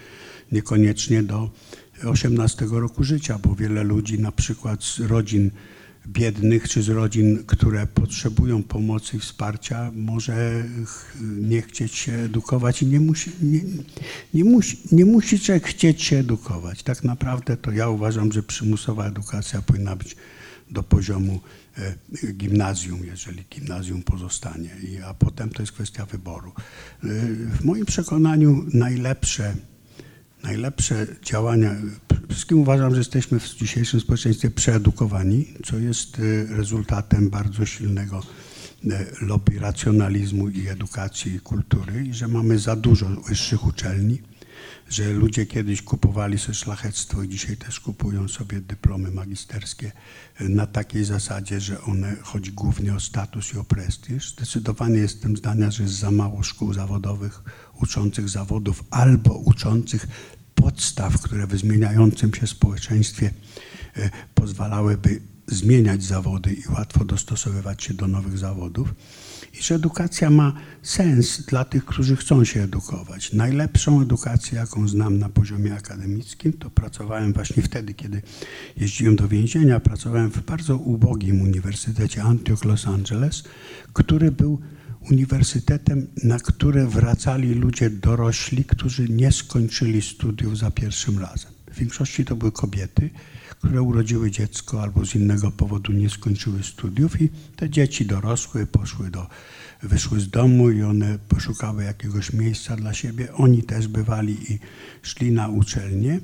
niekoniecznie do 18 roku życia, bo wiele ludzi na przykład z rodzin biednych czy z rodzin, które potrzebują pomocy i wsparcia, może nie chcieć się edukować i nie musi, nie, nie, musi, nie musi człowiek chcieć się edukować. Tak naprawdę to ja uważam, że przymusowa edukacja powinna być do poziomu e, gimnazjum, jeżeli gimnazjum pozostanie, a potem to jest kwestia wyboru. E, w moim przekonaniu najlepsze najlepsze działania. Wszystkim uważam, że jesteśmy w dzisiejszym społeczeństwie przeedukowani, co jest y, rezultatem bardzo silnego y, lobby racjonalizmu i edukacji i kultury i że mamy za dużo wyższych uczelni, że ludzie kiedyś kupowali sobie szlachectwo i dzisiaj też kupują sobie dyplomy magisterskie y, na takiej zasadzie, że one chodzi głównie o status i o prestiż. Zdecydowanie jestem zdania, że jest za mało szkół zawodowych uczących zawodów albo uczących podstaw, które w zmieniającym się społeczeństwie e, pozwalałyby zmieniać zawody i łatwo dostosowywać się do nowych zawodów. I że edukacja ma sens dla tych, którzy chcą się edukować. Najlepszą edukację, jaką znam na poziomie akademickim, to pracowałem właśnie wtedy, kiedy jeździłem do więzienia. Pracowałem w bardzo ubogim Uniwersytecie Antioch Los Angeles, który był uniwersytetem, na które wracali ludzie dorośli, którzy nie skończyli studiów za pierwszym razem. W większości to były kobiety, które urodziły dziecko albo z innego powodu nie skończyły studiów i te dzieci dorosły, poszły do, wyszły z domu i one poszukały jakiegoś miejsca dla siebie. Oni też bywali i szli na uczelnię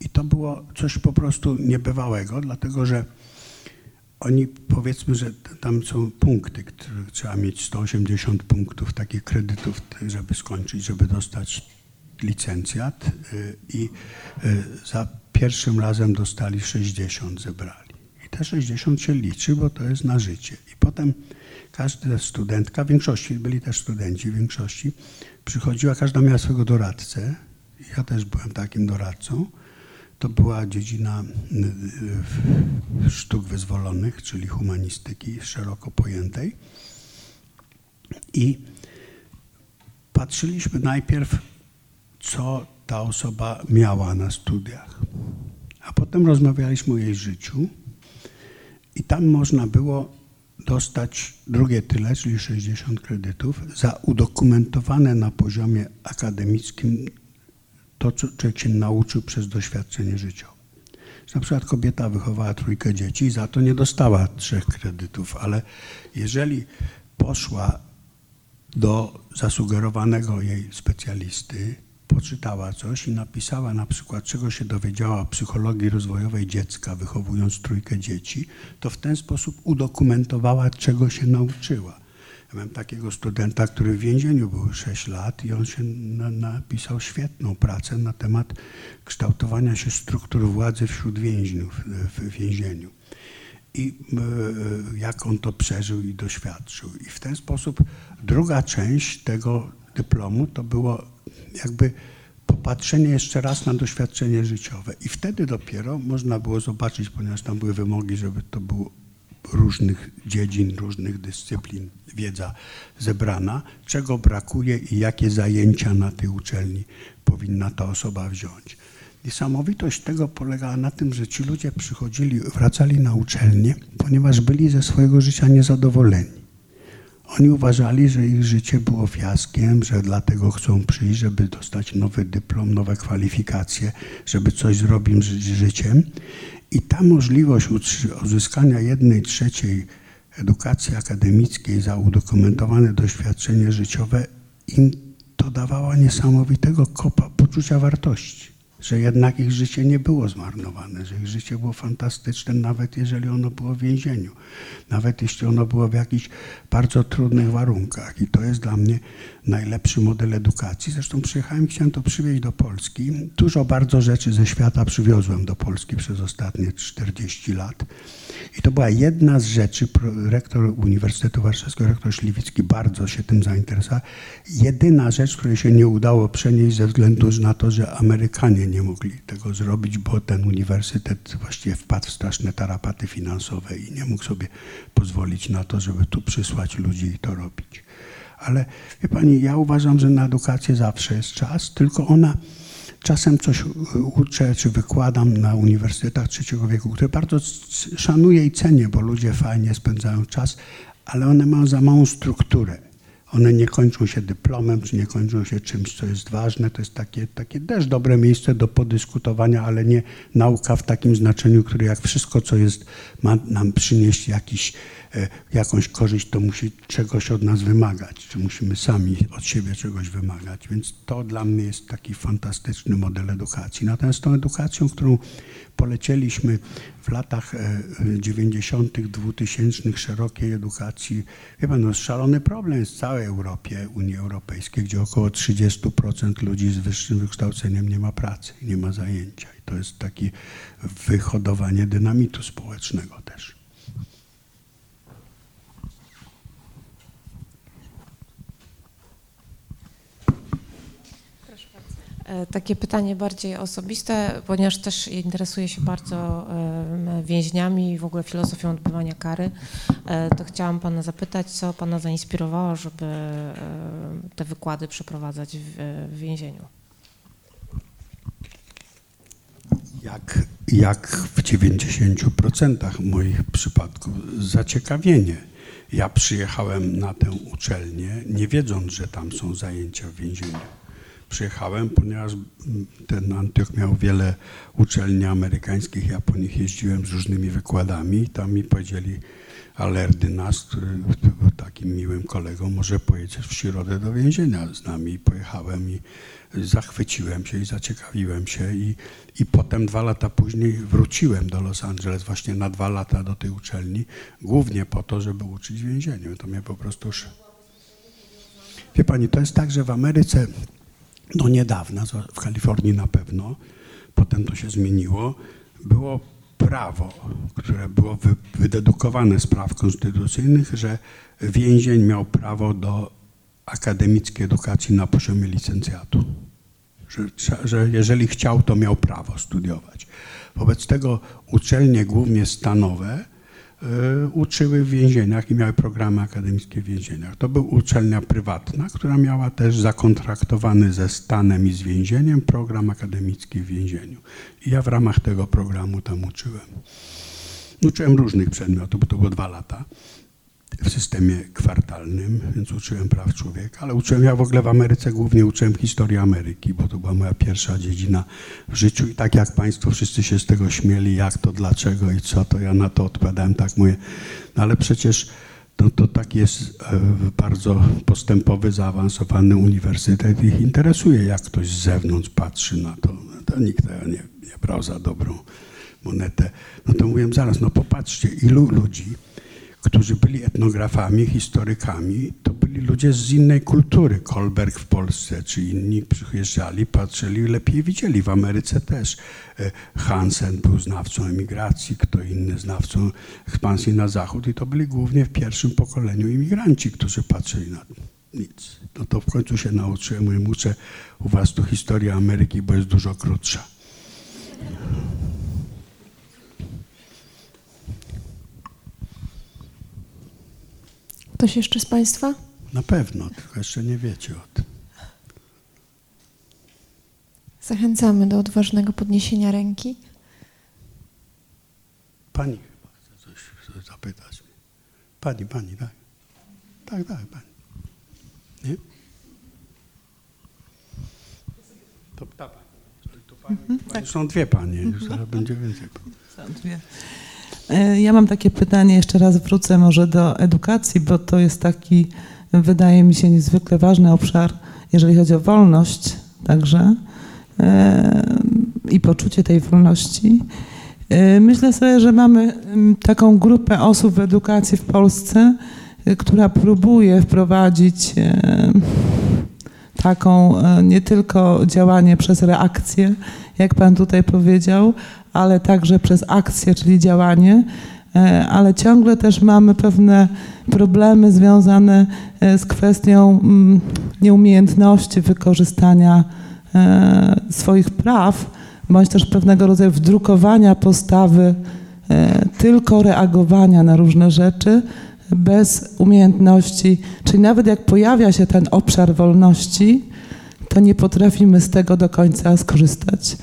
i to było coś po prostu niebywałego, dlatego że oni powiedzmy, że tam są punkty, które trzeba mieć 180 punktów takich kredytów, żeby skończyć, żeby dostać licencjat y, i y, za pierwszym razem dostali 60, zebrali. I te 60 się liczy, bo to jest na życie. I potem każda studentka, w większości, byli też studenci, w większości, przychodziła, każda miała swego doradcę. Ja też byłem takim doradcą to była dziedzina y, y, sztuk wyzwolonych, czyli humanistyki szeroko pojętej. I patrzyliśmy najpierw, co ta osoba miała na studiach, a potem rozmawialiśmy o jej życiu i tam można było dostać drugie tyle, czyli 60 kredytów, za udokumentowane na poziomie akademickim to, co człowiek się nauczył przez doświadczenie życiowe. Na przykład kobieta wychowała trójkę dzieci i za to nie dostała trzech kredytów, ale jeżeli poszła do zasugerowanego jej specjalisty, poczytała coś i napisała na przykład, czego się dowiedziała o psychologii rozwojowej dziecka, wychowując trójkę dzieci, to w ten sposób udokumentowała, czego się nauczyła. Miałem takiego studenta, który w więzieniu był 6 lat i on się na, napisał świetną pracę na temat kształtowania się struktur władzy wśród więźniów w więzieniu. I y, jak on to przeżył i doświadczył. I w ten sposób druga część tego dyplomu to było jakby popatrzenie jeszcze raz na doświadczenie życiowe. I wtedy dopiero można było zobaczyć, ponieważ tam były wymogi, żeby to było różnych dziedzin, różnych dyscyplin wiedza zebrana, czego brakuje i jakie zajęcia na tej uczelni powinna ta osoba wziąć. Niesamowitość tego polegała na tym, że ci ludzie przychodzili, wracali na uczelnię, ponieważ byli ze swojego życia niezadowoleni. Oni uważali, że ich życie było fiaskiem, że dlatego chcą przyjść, żeby dostać nowy dyplom, nowe kwalifikacje, żeby coś zrobić z życiem. I ta możliwość uzyskania jednej trzeciej edukacji akademickiej za udokumentowane doświadczenie życiowe im to dawała niesamowitego kopa poczucia wartości, że jednak ich życie nie było zmarnowane, że ich życie było fantastyczne, nawet jeżeli ono było w więzieniu, nawet jeśli ono było w jakichś bardzo trudnych warunkach. I to jest dla mnie najlepszy model edukacji. Zresztą przyjechałem i chciałem to przywieźć do Polski. Dużo bardzo rzeczy ze świata przywiozłem do Polski przez ostatnie 40 lat. I to była jedna z rzeczy, rektor Uniwersytetu Warszawskiego, rektor Śliwicki bardzo się tym zainteresował. Jedyna rzecz, której się nie udało przenieść ze względu na to, że Amerykanie nie mogli tego zrobić, bo ten uniwersytet właściwie wpadł w straszne tarapaty finansowe i nie mógł sobie pozwolić na to, żeby tu przysłać ludzi i to robić. Ale wie pani, ja uważam, że na edukację zawsze jest czas, tylko ona czasem coś u- uczę czy wykładam na uniwersytetach trzeciego wieku, które bardzo szanuję i cenię, bo ludzie fajnie spędzają czas, ale one mają za małą strukturę. One nie kończą się dyplomem, czy nie kończą się czymś, co jest ważne. To jest takie, takie też dobre miejsce do podyskutowania, ale nie nauka w takim znaczeniu, które jak wszystko, co jest, ma nam przynieść jakiś, e, jakąś korzyść, to musi czegoś od nas wymagać, czy musimy sami od siebie czegoś wymagać. Więc to dla mnie jest taki fantastyczny model edukacji. Natomiast tą edukacją, którą polecieliśmy w latach e, 90., 2000 szerokiej edukacji, pan, no, szalony problem jest w całej Europie, Unii Europejskiej, gdzie około 30% ludzi z wyższym wykształceniem nie ma pracy, nie ma zajęcia. I to jest takie wyhodowanie dynamitu społecznego też. Takie pytanie bardziej osobiste, ponieważ też interesuję się bardzo więźniami i w ogóle filozofią odbywania kary, e, to chciałam Pana zapytać, co Pana zainspirowało, żeby te wykłady przeprowadzać w więzieniu? Jak, jak w 90% moich przypadków zaciekawienie. Ja przyjechałem na tę uczelnię, nie wiedząc, że tam są zajęcia w więzieniu. Przyjechałem, ponieważ mm, ten Antioch miał wiele uczelni amerykańskich, ja po nich jeździłem z różnymi wykładami i tam mi powiedzieli, Alerdynas, który był takim miłym kolegą, może pojedziesz w środę do więzienia z nami. Pojechałem i zachwyciłem się i zaciekawiłem się i, i potem dwa lata później wróciłem do Los Angeles właśnie na dwa lata do tej uczelni, głównie po to, żeby uczyć więzieniu. To mnie po prostu... Wie pani, to jest tak, że w Ameryce do niedawna, w Kalifornii na pewno, potem to się zmieniło, było prawo, które było wy, wydedukowane z praw konstytucyjnych, że więzień miał prawo do akademickiej edukacji na poziomie licencjatu. Że, że jeżeli chciał, to miał prawo studiować. Wobec tego uczelnie, głównie stanowe, uczyły w więzieniach i miały programy akademickie w więzieniach. To była uczelnia prywatna, która miała też zakontraktowany ze Stanem i z więzieniem program akademicki w więzieniu. I ja w ramach tego programu tam uczyłem. Uczyłem różnych przedmiotów, bo to było dwa lata w systemie kwartalnym, więc uczyłem praw człowieka, ale uczyłem ja w ogóle w Ameryce, głównie uczyłem historii Ameryki, bo to była moja pierwsza dziedzina w życiu i tak jak Państwo wszyscy się z tego śmieli, jak to, dlaczego i co, to ja na to odpowiadałem tak mówię, no ale przecież to, to tak jest e, bardzo postępowy, zaawansowany uniwersytet ich interesuje, jak ktoś z zewnątrz patrzy na to. To nikt tego nie, nie brał za dobrą monetę. No to mówiłem zaraz, no popatrzcie, ilu ludzi którzy byli etnografami, historykami, to byli ludzie z innej kultury. Kolberg w Polsce czy inni przyjeżdżali, patrzyli, lepiej widzieli. W Ameryce też. E, Hansen był znawcą emigracji, kto inny znawcą ekspansji na zachód i to byli głównie w pierwszym pokoleniu imigranci, którzy patrzyli na nic. No to w końcu się nauczyłem, mówię, uczę u was tu historia Ameryki, bo jest dużo krótsza. Ktoś jeszcze z Państwa? Na pewno, tylko jeszcze nie wiecie o tym. Zachęcamy do odważnego podniesienia ręki. Pani chyba chce coś zapytać. mnie. Pani, pani, tak. Tak, tak, pani. Nie? To ta pani. To, pani. tak. Są dwie panie, już zaraz będzie więcej. Są dwie. E, Ja mam takie pytanie, jeszcze raz wrócę może do edukacji, bo to jest taki, wydaje mi się, niezwykle ważny obszar, jeżeli chodzi o wolność także e, i poczucie tej wolności. E, Myślę sobie, że mamy taką grupę osób w edukacji w Polsce, która próbuje wprowadzić taką nie tylko działanie przez reakcję, jak Pan tutaj powiedział, ale także przez akcję, czyli działanie, e, ale ciągle też mamy pewne problemy związane e, z kwestią mm, nieumiejętności wykorzystania e, swoich praw, bądź też pewnego rodzaju wdrukowania postawy tylko reagowania na różne rzeczy bez umiejętności, czyli nawet jak pojawia się ten obszar wolności, to nie potrafimy z tego do końca skorzystać.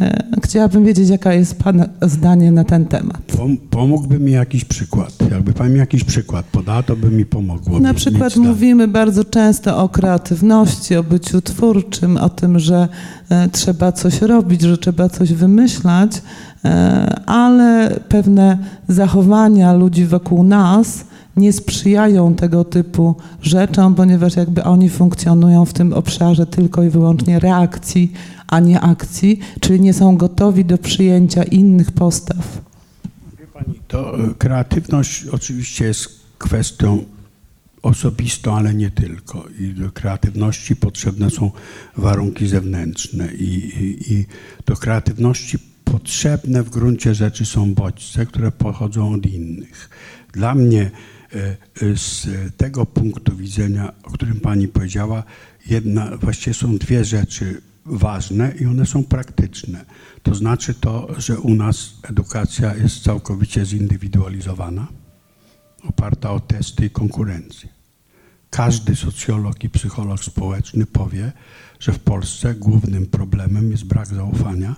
E, Chciałabym wiedzieć, jaka jest Pana zdanie na ten temat. Pom- pomógłby mi jakiś przykład. Jakby pan mi jakiś przykład podała, to by mi pomogło. Na przykład mówimy bardzo często o kreatywności, o byciu twórczym, o tym, że e, trzeba coś robić, że trzeba coś wymyślać, e, ale pewne zachowania ludzi wokół nas nie sprzyjają tego typu rzeczom, ponieważ jakby oni funkcjonują w tym obszarze tylko i wyłącznie reakcji, a nie akcji, czyli nie są gotowi do przyjęcia innych postaw. Wie pani, to e, kreatywność oczywiście jest kwestią osobistą, ale nie tylko. I do kreatywności potrzebne są warunki zewnętrzne i, i, i do kreatywności potrzebne w gruncie rzeczy są bodźce, które pochodzą od innych. Dla mnie e, e, z tego punktu widzenia, o którym pani powiedziała, jedna, właściwie są dwie rzeczy ważne i one są praktyczne. To znaczy to, że u nas edukacja jest całkowicie zindywidualizowana, oparta o testy i konkurencję. Każdy socjolog i psycholog społeczny powie, że w Polsce głównym problemem jest brak zaufania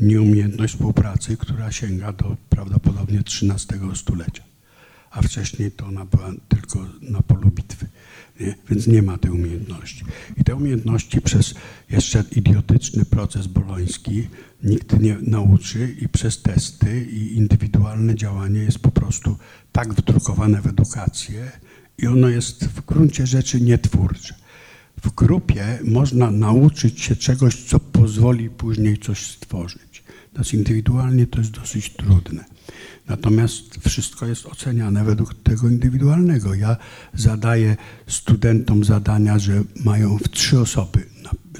i nieumiejętność współpracy, która sięga do prawdopodobnie XIII stulecia. A wcześniej to ona była tylko na polu bitwy. Nie? Więc nie ma tej umiejętności. I te umiejętności przez jeszcze idiotyczny proces boloński nikt nie nauczy i przez testy i indywidualne działanie jest po prostu tak wdrukowane w edukację i ono jest w gruncie rzeczy nietwórcze. W grupie można nauczyć się czegoś, co pozwoli później coś stworzyć. Natomiast indywidualnie to jest dosyć trudne. Natomiast wszystko jest oceniane według tego indywidualnego. Ja zadaję studentom zadania, że mają w trzy osoby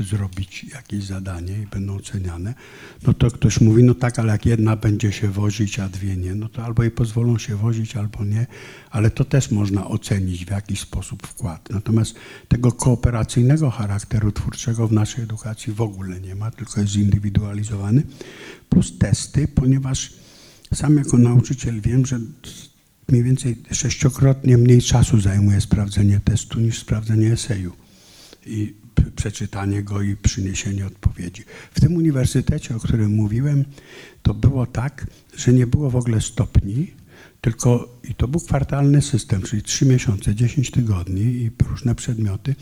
zrobić jakieś zadanie i będą oceniane. No to ktoś mówi, no tak, ale jak jedna będzie się wozić, a dwie nie, no to albo jej pozwolą się wozić, albo nie, ale to też można ocenić w jakiś sposób wkład. Natomiast tego kooperacyjnego charakteru twórczego w naszej edukacji w ogóle nie ma, tylko jest zindywidualizowany, plus testy, ponieważ sam jako nauczyciel wiem, że mniej więcej sześciokrotnie mniej czasu zajmuje sprawdzenie testu niż sprawdzenie eseju i przeczytanie go i przyniesienie odpowiedzi. W tym uniwersytecie, o którym mówiłem, to było tak, że nie było w ogóle stopni, tylko i to był kwartalny system, czyli trzy miesiące, 10 tygodni i różne przedmioty.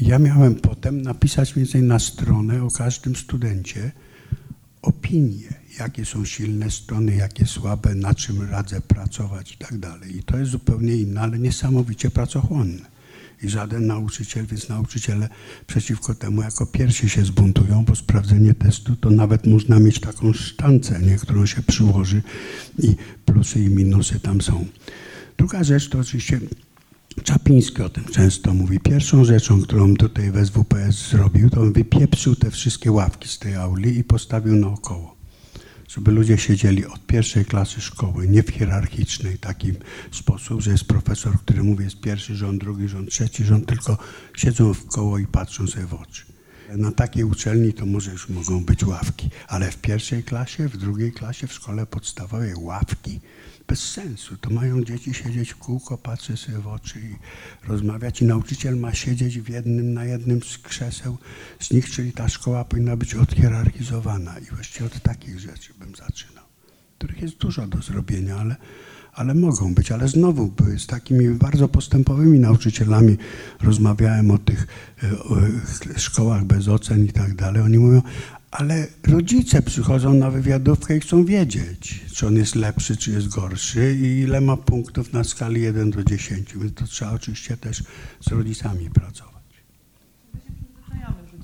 I ja miałem potem napisać więcej na stronę o każdym studencie, opinie, jakie są silne strony, jakie słabe, na czym radzę pracować i tak dalej. I to jest zupełnie inne, ale niesamowicie pracochłonne. I żaden nauczyciel, więc nauczyciele przeciwko temu jako pierwsi się zbuntują, bo sprawdzenie testu to nawet można mieć taką sztancę, nie, którą się przyłoży i plusy i minusy tam są. Druga rzecz to oczywiście Czapliński o tym często mówi. Pierwszą rzeczą, którą tutaj w SWPS zrobił, to on wypieprzył te wszystkie ławki z tej auli i postawił naokoło. Żeby ludzie siedzieli od pierwszej klasy szkoły, nie w hierarchicznej taki sposób, że jest profesor, który mówi jest pierwszy rząd, drugi rząd, trzeci rząd, tylko siedzą w koło i patrzą sobie w oczy. Na takiej uczelni to może już mogą być ławki, ale w pierwszej klasie, w drugiej klasie, w szkole podstawowej ławki bez sensu. To mają dzieci siedzieć w kółko, patrzeć sobie w oczy i rozmawiać i nauczyciel ma siedzieć w jednym, na jednym z krzeseł z nich, czyli ta szkoła powinna być odhierarchizowana i właściwie od takich rzeczy bym zaczynał, których jest dużo do zrobienia, ale, ale mogą być. Ale znowu z takimi bardzo postępowymi nauczycielami rozmawiałem o tych e, o, e, szkołach bez ocen i tak dalej. Oni mówią, ale rodzice przychodzą na wywiadówkę i chcą wiedzieć, czy on jest lepszy, czy jest gorszy i ile ma punktów na skali 1 do 10. Więc to trzeba oczywiście też z rodzicami pracować.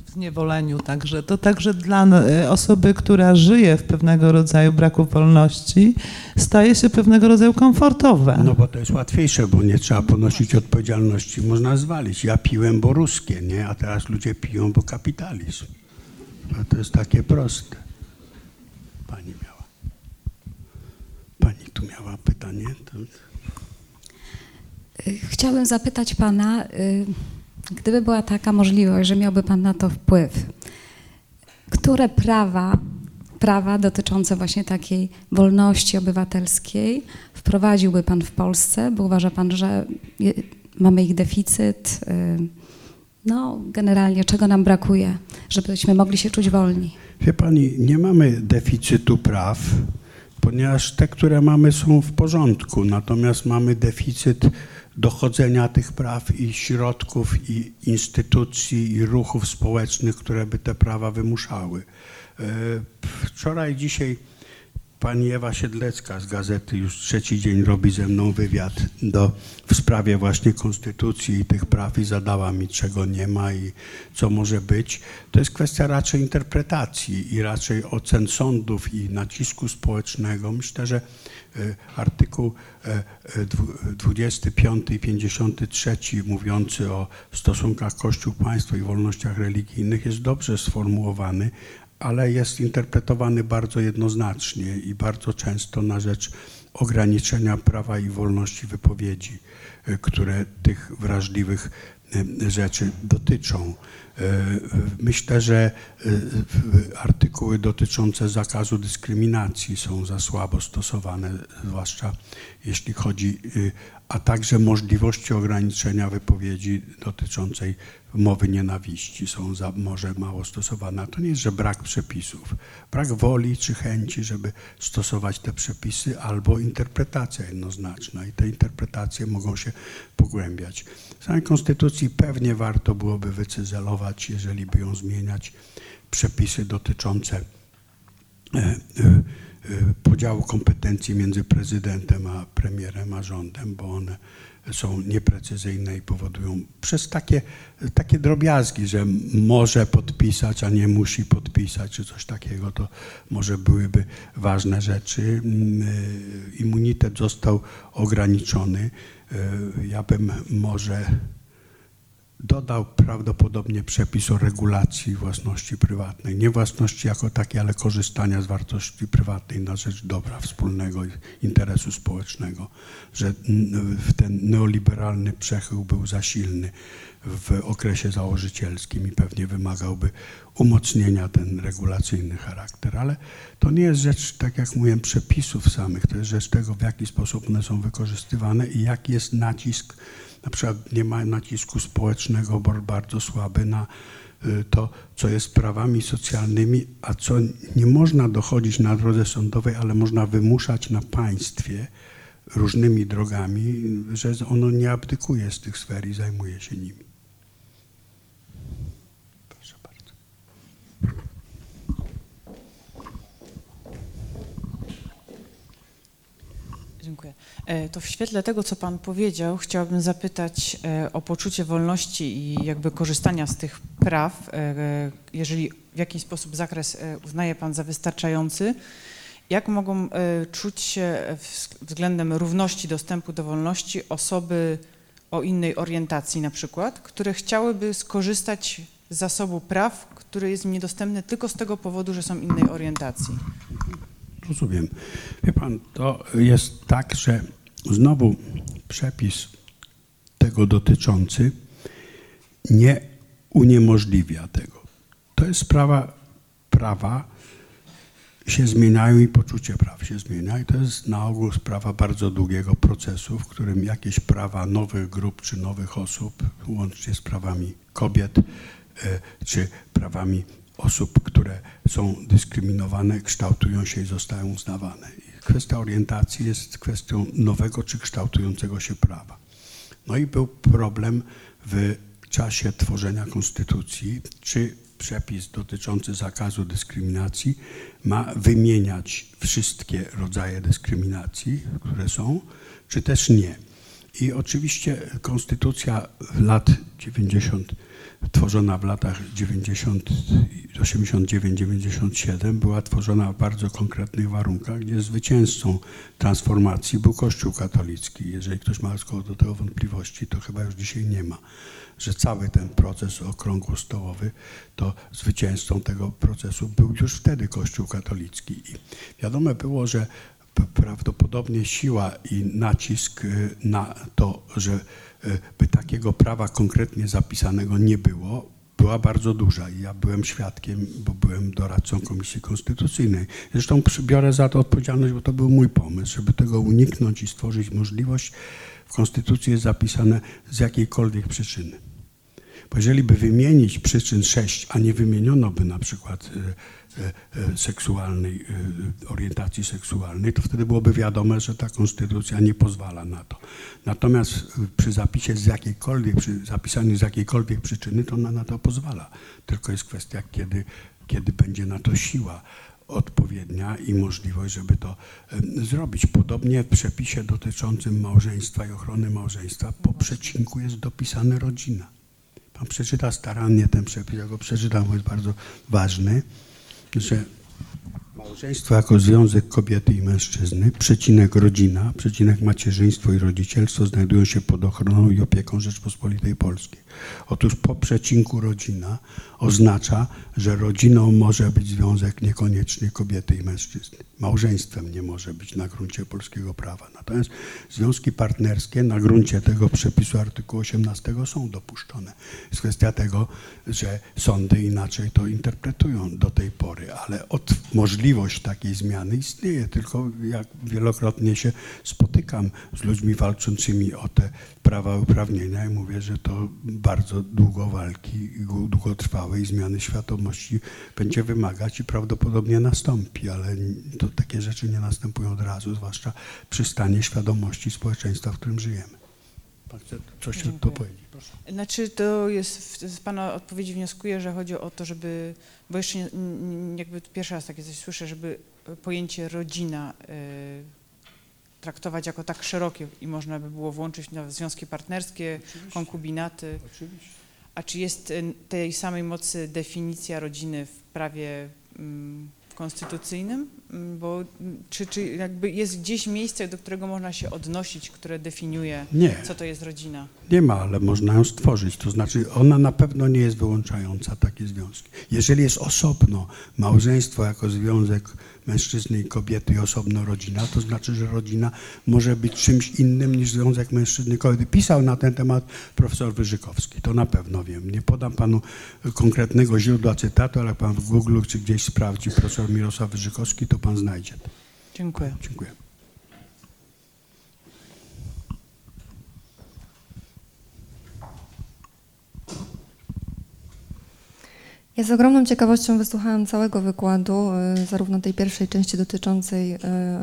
w zniewoleniu, także to także dla e, osoby, która żyje w pewnego rodzaju braku wolności, staje się pewnego rodzaju komfortowe. No bo to jest łatwiejsze, bo nie trzeba ponosić odpowiedzialności, można zwalić. Ja piłem, bo ruskie, nie? A teraz ludzie piją, bo kapitalizm. A to jest takie proste. Pani miała. Pani tu miała pytanie? To... Chciałabym zapytać Pana, y, gdyby była taka możliwość, że miałby Pan na to wpływ, które prawa, prawa dotyczące właśnie takiej wolności obywatelskiej wprowadziłby Pan w Polsce, bo uważa Pan, że mamy ich deficyt, y, no generalnie czego nam brakuje, żebyśmy mogli się czuć wolni? Wie pani, nie mamy deficytu praw, ponieważ te, które mamy, są w porządku. Natomiast mamy deficyt dochodzenia tych praw i środków, i instytucji, i ruchów społecznych, które by te prawa wymuszały. E, Wczoraj, dzisiaj pani Ewa Siedlecka z gazety już trzeci dzień robi ze mną wywiad do, w sprawie właśnie konstytucji i tych praw i zadała mi, czego nie ma i co może być. To jest kwestia raczej interpretacji i raczej ocen sądów i nacisku społecznego. Myślę, że e, artykuł e, e, dwu- 25 i 53 mówiący o stosunkach Kościół-Państwo i wolnościach religijnych jest dobrze sformułowany, ale jest interpretowany bardzo jednoznacznie i bardzo często na rzecz ograniczenia prawa i wolności wypowiedzi, e, które tych wrażliwych e, rzeczy dotyczą. E, Myślę, że artykuły dotyczące zakazu dyskryminacji są za słabo stosowane, zwłaszcza jeśli chodzi, y, a także możliwości ograniczenia wypowiedzi dotyczącej mowy nienawiści są za może mało stosowane. To nie jest, że brak przepisów. Brak woli czy chęci, żeby stosować te przepisy, albo interpretacja jednoznaczna i te interpretacje mogą się pogłębiać. W samej Konstytucji pewnie warto byłoby wycyzelować, jeżeli by ją zmieniać, przepisy dotyczące e, e, podziału kompetencji między prezydentem a premierem a rządem, bo one są nieprecyzyjne i powodują przez takie, takie drobiazgi, że może podpisać, a nie musi podpisać, czy coś takiego, to może byłyby ważne rzeczy. Mm, e, Immunitet został ograniczony. E, Ja bym może dodał prawdopodobnie przepis o regulacji własności prywatnej. Nie własności jako takiej, ale korzystania z wartości prywatnej na rzecz dobra wspólnego i interesu społecznego. Że ten neoliberalny przechył był za silny w okresie założycielskim i pewnie wymagałby umocnienia ten regulacyjny charakter. Ale to nie jest rzecz, tak jak mówiłem, przepisów samych, to jest rzecz tego, w jaki sposób one są wykorzystywane i jaki jest nacisk na przykład nie ma nacisku społecznego bo bardzo słaby na y, to, co jest prawami socjalnymi, a co nie można dochodzić na drodze sądowej, ale można wymuszać na państwie różnymi drogami, że ono nie abdykuje z tych sfer i zajmuje się nimi. Proszę bardzo. Dziękuję. E, To w świetle tego, co Pan powiedział, chciałabym zapytać e, o poczucie wolności i jakby korzystania z tych praw. e, Jeżeli w jakiś sposób zakres e, uznaje Pan za wystarczający, jak mogą e, czuć się względem równości dostępu do wolności osoby o innej orientacji na przykład, które chciałyby skorzystać z zasobu praw, który jest im niedostępny tylko z tego powodu, że są innej orientacji? Rozumiem. Wie pan, to jest tak, że znowu przepis tego dotyczący nie uniemożliwia tego. To jest sprawa prawa, się zmieniają i poczucie praw się zmienia i to jest na ogół sprawa bardzo długiego procesu, w którym jakieś prawa nowych grup czy nowych osób, łącznie z prawami kobiet, e, czy prawami osób, które są dyskryminowane, kształtują się i zostają uznawane. Kwestia orientacji jest kwestią nowego czy kształtującego się prawa. No i był problem w czasie tworzenia konstytucji, czy przepis dotyczący zakazu dyskryminacji ma wymieniać wszystkie rodzaje dyskryminacji, które są, czy też nie. I oczywiście konstytucja lat 90, tworzona w latach 90, 89-97 była tworzona w bardzo konkretnych warunkach, gdzie zwycięzcą transformacji był Kościół katolicki. Jeżeli ktoś ma do tego wątpliwości, to chyba już dzisiaj nie ma, że cały ten proces okrągłostołowy, to zwycięzcą tego procesu był już wtedy Kościół katolicki. I wiadomo było, że prawdopodobnie siła i nacisk y, na to, że by takiego prawa konkretnie zapisanego nie było, była bardzo duża i ja byłem świadkiem, bo byłem doradcą Komisji Konstytucyjnej. Zresztą biorę za to odpowiedzialność, bo to był mój pomysł, żeby tego uniknąć i stworzyć możliwość. W Konstytucji jest zapisane z jakiejkolwiek przyczyny. Bo jeżeli by wymienić przyczyn sześć, a nie wymieniono by na przykład e, e, e, seksualnej, e, orientacji seksualnej, to wtedy byłoby wiadome, że ta konstytucja nie pozwala na to. Natomiast e, przy zapisie z jakiejkolwiek, przy zapisaniu z jakiejkolwiek przyczyny, to ona na to pozwala. Tylko jest kwestia, kiedy, kiedy będzie na to siła odpowiednia i możliwość, żeby to zrobić. Podobnie w przepisie dotyczącym małżeństwa i ochrony małżeństwa po przecinku jest dopisane rodzina. Pan przeczyta starannie ten przepis, ja go przeczytam, bo jest bardzo ważny, że małżeństwo jako związek kobiety i mężczyzny, przecinek rodzina, przecinek macierzyństwo i rodzicielstwo znajdują się pod ochroną i opieką Rzeczpospolitej Polskiej. Otóż po przecinku rodzina oznacza, że rodziną może być związek niekoniecznie kobiety i mężczyzny. Małżeństwem nie może być na gruncie polskiego prawa. Natomiast związki partnerskie na gruncie tego przepisu artykułu 18 są dopuszczone. Jest kwestia tego, że sądy inaczej to interpretują do tej pory, ale od, możliwość takiej zmiany istnieje, tylko jak wielokrotnie się spotykam z ludźmi walczącymi o te prawa uprawnienia i mówię, że to bardzo długo walki, i długotrwałej zmiany świadomości będzie wymagać i prawdopodobnie nastąpi, ale to takie rzeczy nie następują od razu, zwłaszcza przy stanie świadomości społeczeństwa, w którym żyjemy. Pan chce coś tu Dziękuję. powiedzieć? Proszę. Znaczy to jest, z Pana odpowiedzi wnioskuję, że chodzi o to, żeby, bo jeszcze nie, jakby pierwszy raz takie coś słyszę, żeby pojęcie rodzina y, traktować jako tak szerokie i można by było włączyć nawet związki partnerskie, konkubinaty. Oczywiście. A czy jest y, tej samej mocy definicja rodziny w prawie mm, konstytucyjnym? Mm, Bo mm, czy, czy jakby jest gdzieś miejsce, do którego można się odnosić, które definiuje, Nie. co to jest rodzina? Nie ma, ale można ją stworzyć. To znaczy, ona na pewno nie jest wyłączająca takie związki. Jeżeli jest osobno małżeństwo jako związek mężczyzny i kobiety i osobno rodzina, to znaczy, że rodzina może być czymś innym niż związek mężczyzny i kobiety. Pisał na ten temat profesor Wyżykowski, to na pewno wiem. Nie podam panu konkretnego źródła cytatu, ale jak pan w Google czy gdzieś sprawdzi profesor Mirosław Wyżykowski, to pan znajdzie. Dziękuję. Dziękuję. Ja z ogromną ciekawością wysłuchałam całego wykładu, y, zarówno tej pierwszej części dotyczącej y,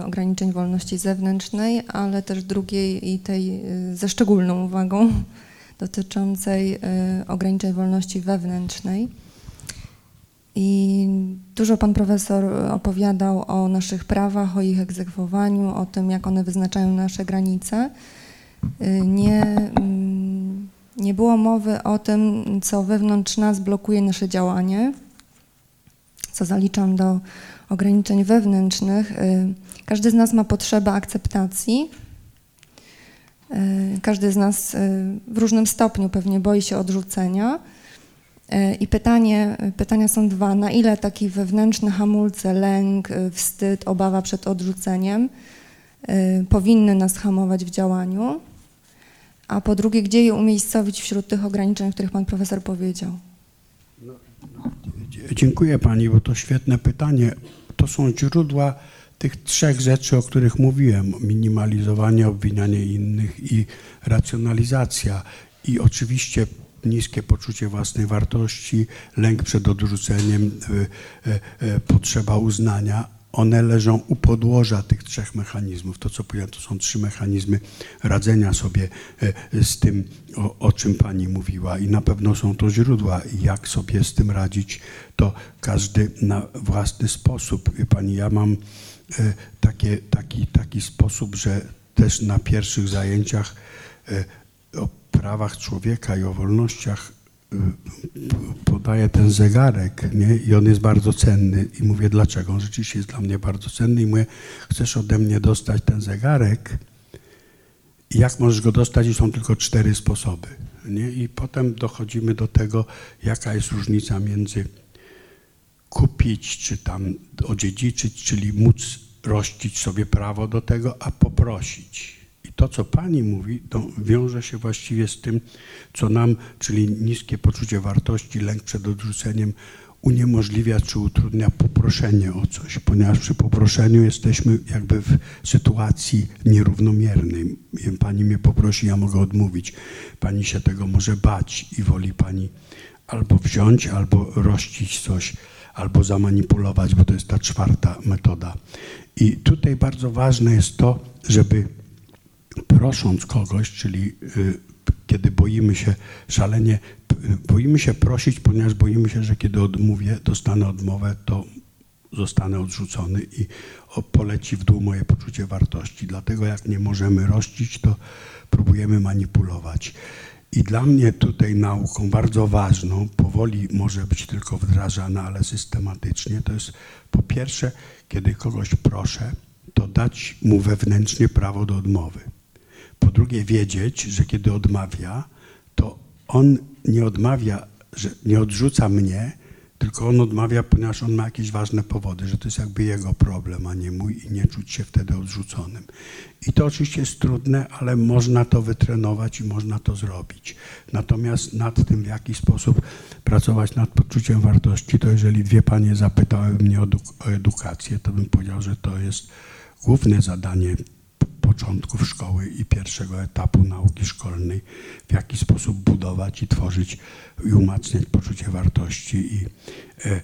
ograniczeń wolności zewnętrznej, ale też drugiej i tej y, ze szczególną uwagą dotyczącej ograniczeń wolności wewnętrznej. I dużo pan profesor opowiadał o naszych prawach, o ich egzekwowaniu, o tym, jak one wyznaczają nasze granice. Nie, mm, nie było mowy o tym, co wewnątrz nas blokuje nasze działanie, co zaliczam do ograniczeń wewnętrznych. Y, Każdy z nas ma potrzebę akceptacji. Y, Każdy z nas y, w różnym stopniu pewnie boi się odrzucenia. I pytanie, pytania są dwa. Na ile taki wewnętrzny hamulce, lęk, wstyd, obawa przed odrzuceniem powinny nas hamować w działaniu? A po drugie, gdzie je umiejscowić wśród tych ograniczeń, o których pan profesor powiedział? Dzie- Dziękuję pani, bo to świetne pytanie. To są źródła tych trzech rzeczy, o których mówiłem: minimalizowanie, obwinianie innych i racjonalizacja. I oczywiście niskie poczucie własnej wartości, lęk przed odrzuceniem, y, y, y, potrzeba uznania. One leżą u podłoża tych trzech mechanizmów. To, co powiedziałem, to są trzy mechanizmy radzenia sobie e, z tym, o, o czym Pani mówiła i na pewno są to źródła. I jak sobie z tym radzić, to każdy na własny sposób. Wie Pani, ja mam e, takie, taki, taki sposób, że też na pierwszych zajęciach e, o prawach człowieka i o wolnościach podaję ten zegarek nie? i on jest bardzo cenny i mówię dlaczego. On rzeczywiście jest dla mnie bardzo cenny i mówię, chcesz ode mnie dostać ten zegarek i jak możesz go dostać i są tylko cztery sposoby. Nie? I potem dochodzimy do tego, jaka jest różnica między kupić czy tam odziedziczyć, czyli móc rościć sobie prawo do tego, a poprosić. I to, co Pani mówi, to wiąże się właściwie z tym, co nam, czyli niskie poczucie wartości, lęk przed odrzuceniem, uniemożliwia czy utrudnia poproszenie o coś, ponieważ przy poproszeniu jesteśmy jakby w sytuacji nierównomiernej. Pani mnie poprosi, ja mogę odmówić. Pani się tego może bać i woli Pani albo wziąć, albo rościć coś, albo zamanipulować, bo to jest ta czwarta metoda. I tutaj bardzo ważne jest to, żeby prosząc kogoś, czyli y, kiedy boimy się szalenie, p- boimy się prosić, ponieważ boimy się, że kiedy odmówię, dostanę odmowę, to zostanę odrzucony i poleci w dół moje poczucie wartości. Dlatego jak nie możemy rościć, to próbujemy manipulować. I dla mnie tutaj nauką bardzo ważną, powoli może być tylko wdrażana, ale systematycznie, to jest po pierwsze, kiedy kogoś proszę, to dać mu wewnętrznie prawo do odmowy. Po drugie, wiedzieć, że kiedy odmawia, to on nie odmawia, że nie odrzuca mnie, tylko on odmawia, ponieważ on ma jakieś ważne powody, że to jest jakby jego problem, a nie mój i nie czuć się wtedy odrzuconym. I to oczywiście jest trudne, ale można to wytrenować i można to zrobić. Natomiast nad tym, w jaki sposób pracować nad poczuciem wartości, to jeżeli dwie panie zapytały mnie o, eduk- o edukację, to bym powiedział, że to jest główne zadanie początków szkoły i pierwszego etapu nauki szkolnej, w jaki sposób budować i tworzyć i umacniać poczucie wartości i e, e,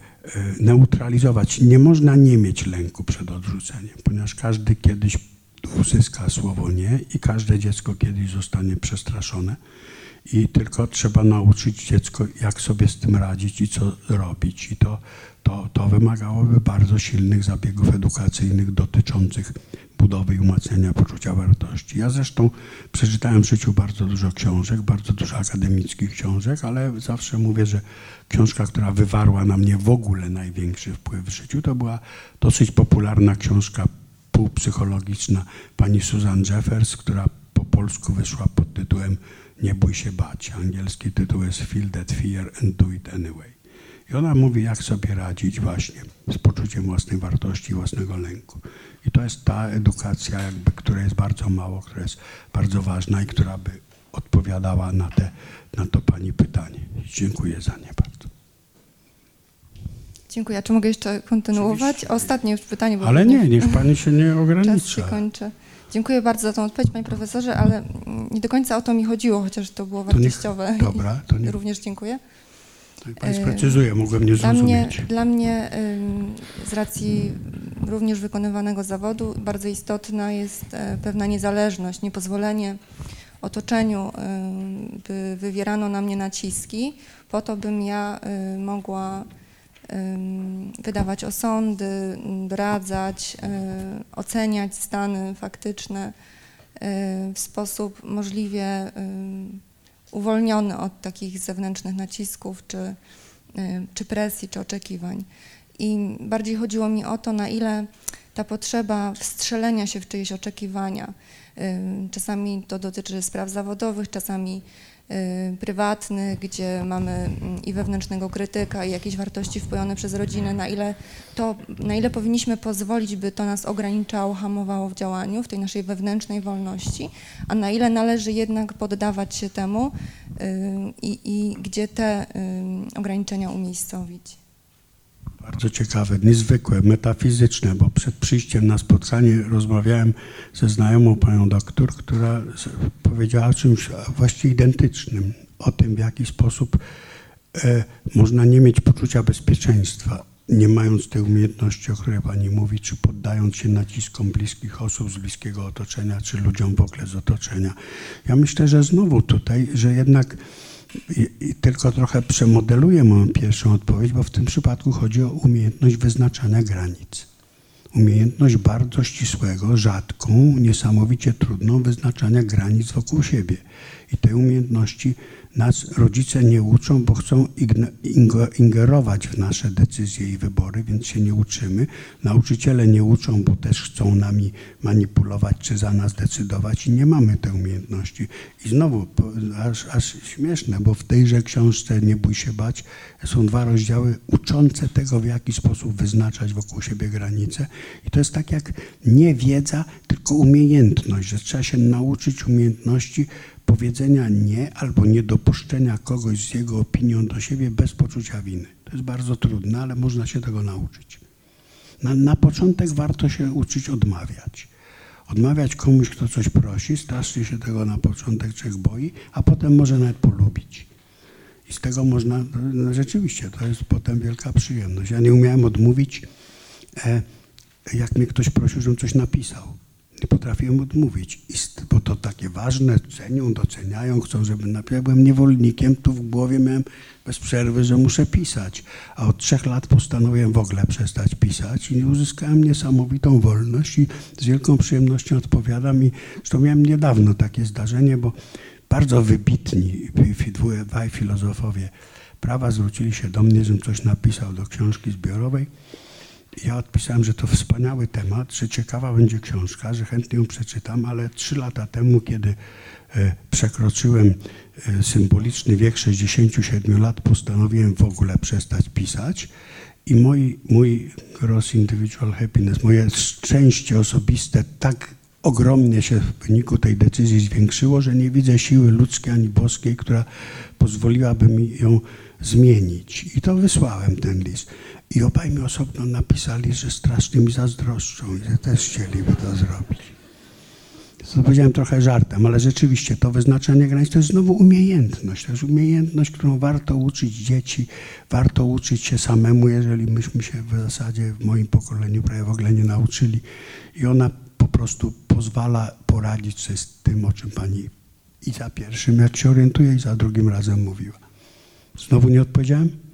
neutralizować. Nie można nie mieć lęku przed odrzuceniem, ponieważ każdy kiedyś uzyska słowo nie i każde dziecko kiedyś zostanie przestraszone i tylko trzeba nauczyć dziecko, jak sobie z tym radzić i co robić. I to, to, to wymagałoby bardzo silnych zabiegów edukacyjnych dotyczących budowy i umacniania poczucia wartości. Ja zresztą przeczytałem w życiu bardzo dużo książek, bardzo dużo akademickich książek, ale zawsze mówię, że książka, która wywarła na mnie w ogóle największy wpływ w życiu, to była dosyć popularna książka półpsychologiczna pani Susan Jeffers, która po polsku wyszła pod tytułem Nie bój się bać. Angielski tytuł jest Feel that fear and do it anyway. I ona mówi, jak sobie radzić właśnie z poczuciem własnej wartości, własnego lęku. I to jest ta edukacja, jakby, której jest bardzo mało, która jest bardzo ważna i która by odpowiadała na, te, na to pani pytanie. Dziękuję za nie bardzo. Dziękuję. A Czy mogę jeszcze kontynuować? Oczywiście. Ostatnie już pytanie. Bo Ale nie, niech pani się nie Czas się ogranicza. kończy. Dziękuję bardzo za tą odpowiedź, panie profesorze, ale nie do końca o to mi chodziło, chociaż to było To niech, wartościowe. dobra, to nie. Również dziękuję. Pani e, sprecyzuje, mogłem nie Dla mnie, zrozumieć. dla mnie z racji również wykonywanego zawodu bardzo istotna jest e, pewna niezależność, niepozwolenie otoczeniu, by wywierano na mnie naciski, po to bym ja y, mogła wydawać osądy, doradzać, oceniać stany faktyczne w sposób możliwie uwolniony od takich zewnętrznych nacisków czy, y, czy presji, czy oczekiwań. I bardziej chodziło mi o to, na ile ta potrzeba wstrzelenia się w czyjeś oczekiwania, y, czasami to dotyczy spraw zawodowych, czasami y, prywatnych, gdzie mamy mm, i wewnętrznego krytyka, i jakieś wartości wpojone przez rodzinę, na ile, to, na ile powinniśmy pozwolić, by to nas ograniczało, hamowało w działaniu, w tej naszej wewnętrznej wolności, a na ile należy jednak poddawać się temu y, i, i gdzie te y, ograniczenia umiejscowić. Bardzo ciekawe, niezwykłe, metafizyczne, bo przed przyjściem na spotkanie rozmawiałem ze znajomą panią doktor, która powiedziała o czymś właściwie identycznym, o tym w jaki sposób e, można nie mieć poczucia bezpieczeństwa, nie mając tej umiejętności, o której Pani mówi, czy poddając się naciskom bliskich osób z bliskiego otoczenia, czy ludziom w ogóle z otoczenia. Ja myślę, że znowu tutaj, że jednak i, tylko trochę przemodeluję moją pierwszą odpowiedź, bo w tym przypadku chodzi o umiejętność wyznaczania granic. Umiejętność bardzo ścisłego, rzadką, niesamowicie trudną wyznaczania granic wokół siebie. I tej umiejętności nas rodzice nie uczą, bo chcą ingerować w nasze decyzje i wybory, więc się nie uczymy. Nauczyciele nie uczą, bo też chcą nami manipulować czy za nas decydować i nie mamy tej umiejętności. I znowu, aż, aż śmieszne, bo w tejże książce Nie bój się bać są dwa rozdziały uczące tego, w jaki sposób wyznaczać wokół siebie granice. I to jest tak jak nie wiedza, tylko umiejętność, że trzeba się nauczyć umiejętności powiedzenia nie albo niedopuszczenia kogoś z jego opinią do siebie bez poczucia winy. To jest bardzo trudne, ale można się tego nauczyć. Na, na początek warto się uczyć odmawiać. Odmawiać komuś, kto coś prosi, strasznie się tego na początek człowiek boi, a potem może nawet polubić. I z tego można, no rzeczywiście, to jest potem wielka przyjemność. Ja nie umiałem odmówić, e, jak mnie ktoś prosił, żebym coś napisał. Nie potrafiłem odmówić, bo to takie ważne, cenią, doceniają, chcą, żebym napisał. Byłem niewolnikiem, tu w głowie miałem bez przerwy, że muszę pisać. A od trzech lat postanowiłem w ogóle przestać pisać i uzyskałem niesamowitą wolność i z wielką przyjemnością odpowiadam. I zresztą miałem niedawno takie zdarzenie, bo bardzo wybitni dwaj filozofowie prawa zwrócili się do mnie, żebym coś napisał do książki zbiorowej. Ja odpisałem, że to wspaniały temat, że ciekawa będzie książka, że chętnie ją przeczytam, ale trzy lata temu, kiedy e, przekroczyłem e, symboliczny wiek 67 lat, postanowiłem w ogóle przestać pisać i mój, mój gross individual happiness, moje szczęście osobiste tak ogromnie się w wyniku tej decyzji zwiększyło, że nie widzę siły ludzkiej ani boskiej, która pozwoliłaby mi ją zmienić. I to wysłałem ten list. I obaj mi osobno napisali, że strasznie mi zazdroszczą i że też chcieliby to zrobić. To powiedziałem trochę żartem, ale rzeczywiście to wyznaczenie granic to jest znowu umiejętność. To jest umiejętność, którą warto uczyć dzieci, warto uczyć się samemu, jeżeli myśmy się w zasadzie w moim pokoleniu prawie w ogóle nie nauczyli. I ona po prostu pozwala poradzić sobie z tym, o czym pani i za pierwszym, jak się orientuję, i za drugim razem mówiła. Znowu nie odpowiedziałem?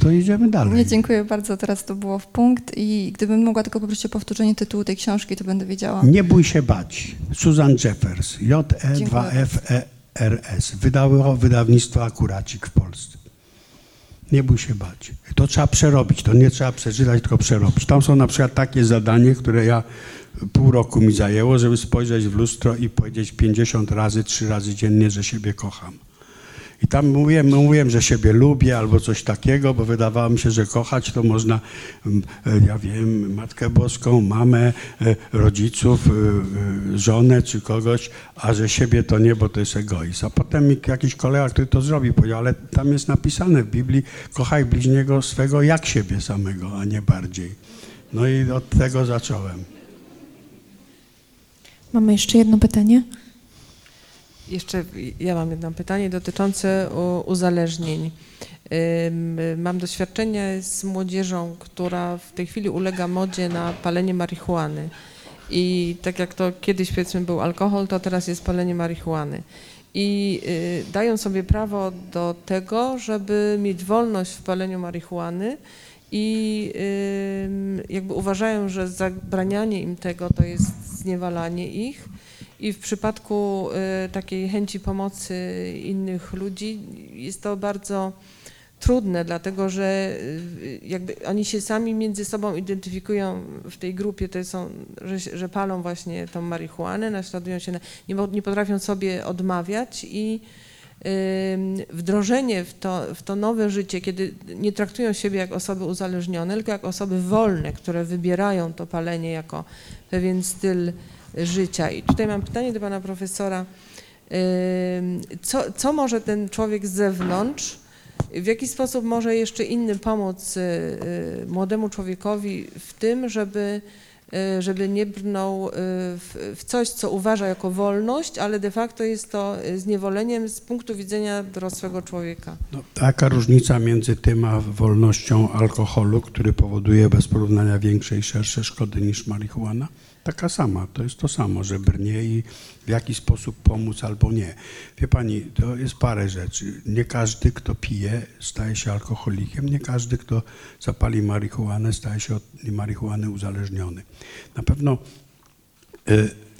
To idziemy dalej. Nie, dziękuję bardzo. Teraz to było w punkt i gdybym mogła tylko poprosić o powtórzenie tytułu tej książki, to będę wiedziała. Nie bój się bać. Susan Jeffers, E J-E-2-F-E-R-S. Wydało wydawnictwo Akuracik w Polsce. Nie bój się bać. To trzeba przerobić, to nie trzeba przeczytać, tylko przerobić. Tam są na przykład takie zadanie, które ja pół roku mi zajęło, żeby spojrzeć w lustro i powiedzieć 50 razy, trzy razy dziennie, że siebie kocham. I tam mówiłem, no mówiłem, że siebie lubię albo coś takiego, bo wydawało mi się, że kochać to można, mm, e, ja wiem, Matkę Boską, mamę, e, rodziców, e, żonę czy kogoś, a że siebie to nie, bo to jest egoizm. A potem jakiś kolega, który to zrobił, powiedział, ale tam jest napisane w Biblii, kochaj bliźniego swego jak siebie samego, a nie bardziej. No i od tego zacząłem. Mamy jeszcze jedno pytanie. Jeszcze ja mam jedno pytanie dotyczące uzależnień. Mam doświadczenie z młodzieżą, która w tej chwili ulega modzie na palenie marihuany. I tak jak to kiedyś powiedzmy był alkohol, to teraz jest palenie marihuany. I y, dają sobie prawo do tego, żeby mieć wolność w paleniu marihuany i jakby uważają, że zabranianie im tego to jest zniewalanie ich. I w przypadku y, takiej chęci pomocy innych ludzi jest to bardzo trudne, dlatego że y, jakby oni się sami między sobą identyfikują w tej grupie, to są, że, że palą właśnie tą marihuanę, naśladują się, na, nie, nie potrafią sobie odmawiać i wdrożenie w to, w to nowe życie, kiedy nie traktują siebie jak osoby uzależnione, tylko jak osoby wolne, które wybierają to palenie jako pewien styl życia. I tutaj mam pytanie do pana profesora. Co, co może ten człowiek z zewnątrz, w jaki sposób może jeszcze inny pomóc y, y, młodemu człowiekowi w tym, żeby y, żeby nie brnął w, coś, co uważa jako wolność, ale de facto jest to zniewoleniem z punktu widzenia dorosłego człowieka. No, taka różnica między tym a wolnością alkoholu, który powoduje bez porównania większe i szersze szkody niż marihuana, taka sama. To jest to samo, że brnie i w jaki sposób pomóc albo nie. Wie pani, to jest parę rzeczy. Nie każdy, kto pije, staje się alkoholikiem. Nie każdy, kto zapali marihuanę, staje się od marihuany uzależniony. Na pewno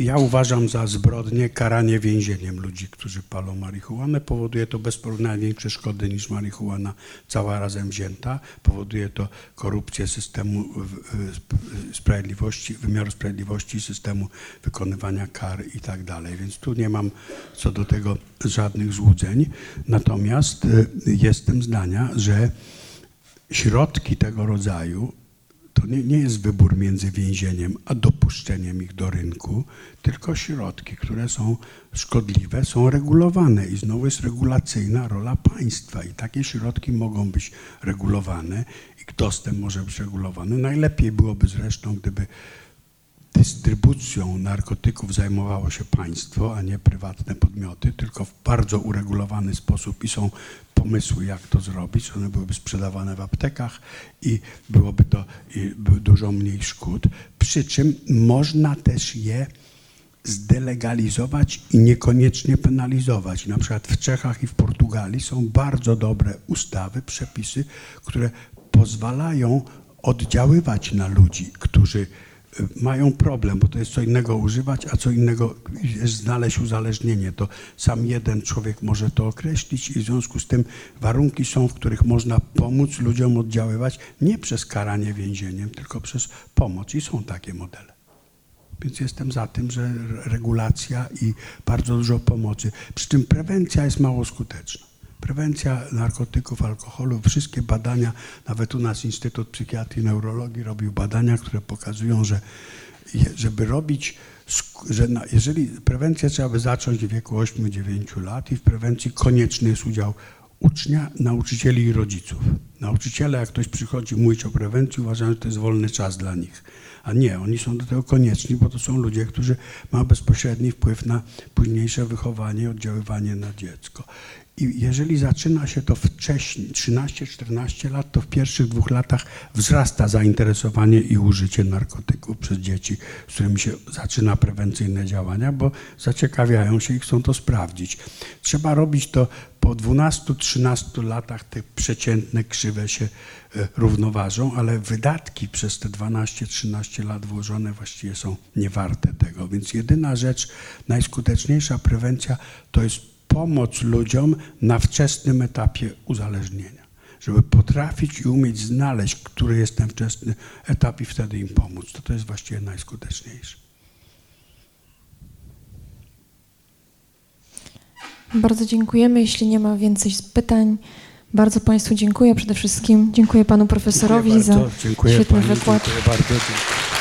Ja uważam za zbrodnię karanie więzieniem ludzi, którzy palą marihuanę. Powoduje to bez porównania większe szkody niż marihuana cała razem wzięta. Powoduje to korupcję systemu y, y, sprawiedliwości, wymiaru sprawiedliwości, systemu wykonywania kar i tak dalej. Więc tu nie mam co do tego żadnych złudzeń. Natomiast y, jestem zdania, że środki tego rodzaju to nie, nie jest wybór między więzieniem a dopuszczeniem ich do rynku, tylko środki, które są szkodliwe, są regulowane i znowu jest regulacyjna rola państwa i takie środki mogą być regulowane i dostęp może być regulowany. Najlepiej byłoby zresztą, gdyby dystrybucją narkotyków zajmowało się państwo, a nie prywatne podmioty, tylko w bardzo uregulowany sposób i są pomysły, jak to zrobić. One byłyby sprzedawane w aptekach i byłoby to i by dużo mniej szkód. Przy czym można też je zdelegalizować i niekoniecznie penalizować. Na przykład w Czechach i w Portugalii są bardzo dobre ustawy, przepisy, które pozwalają oddziaływać na ludzi, którzy mają problem, bo to jest co innego używać, a co innego znaleźć uzależnienie. To sam jeden człowiek może to określić i w związku z tym warunki są, w których można pomóc ludziom oddziaływać nie przez karanie więzieniem, tylko przez pomoc i są takie modele. Więc jestem za tym, że regulacja i bardzo dużo pomocy. Przy czym prewencja jest mało skuteczna. Prewencja narkotyków, alkoholu, wszystkie badania, nawet u nas Instytut Psychiatrii i Neurologii robił badania, które pokazują, że żeby robić, że na, jeżeli prewencję trzeba by zacząć w wieku 8-9 lat i w prewencji konieczny jest udział ucznia, nauczycieli i rodziców. Nauczyciele, jak ktoś przychodzi mówić o prewencji, uważają, że to jest wolny czas dla nich. A nie, oni są do tego konieczni, bo to są ludzie, którzy mają bezpośredni wpływ na późniejsze wychowanie oddziaływanie na dziecko. I jeżeli zaczyna się to wcześniej, 13-14 lat, to w pierwszych dwóch latach wzrasta zainteresowanie i użycie narkotyków przez dzieci, z którymi się zaczyna prewencyjne działania, bo zaciekawiają się i chcą to sprawdzić. Trzeba robić to po 12-13 latach, te przeciętne krzywe się e, równoważą, ale wydatki przez te 12-13 lat włożone właściwie są niewarte tego. Więc jedyna rzecz, najskuteczniejsza prewencja to jest pomoc ludziom na wczesnym etapie uzależnienia. Żeby potrafić i umieć znaleźć, który jest ten wczesny etap i wtedy im pomóc. To to jest właściwie najskuteczniejsze. Bardzo dziękujemy. Jeśli nie ma więcej pytań, bardzo Państwu dziękuję przede wszystkim. Dziękuję Panu profesorowi Dziękuję za bardzo. Świetny pani, wykład. Dziękuję bardzo. Dziękuję.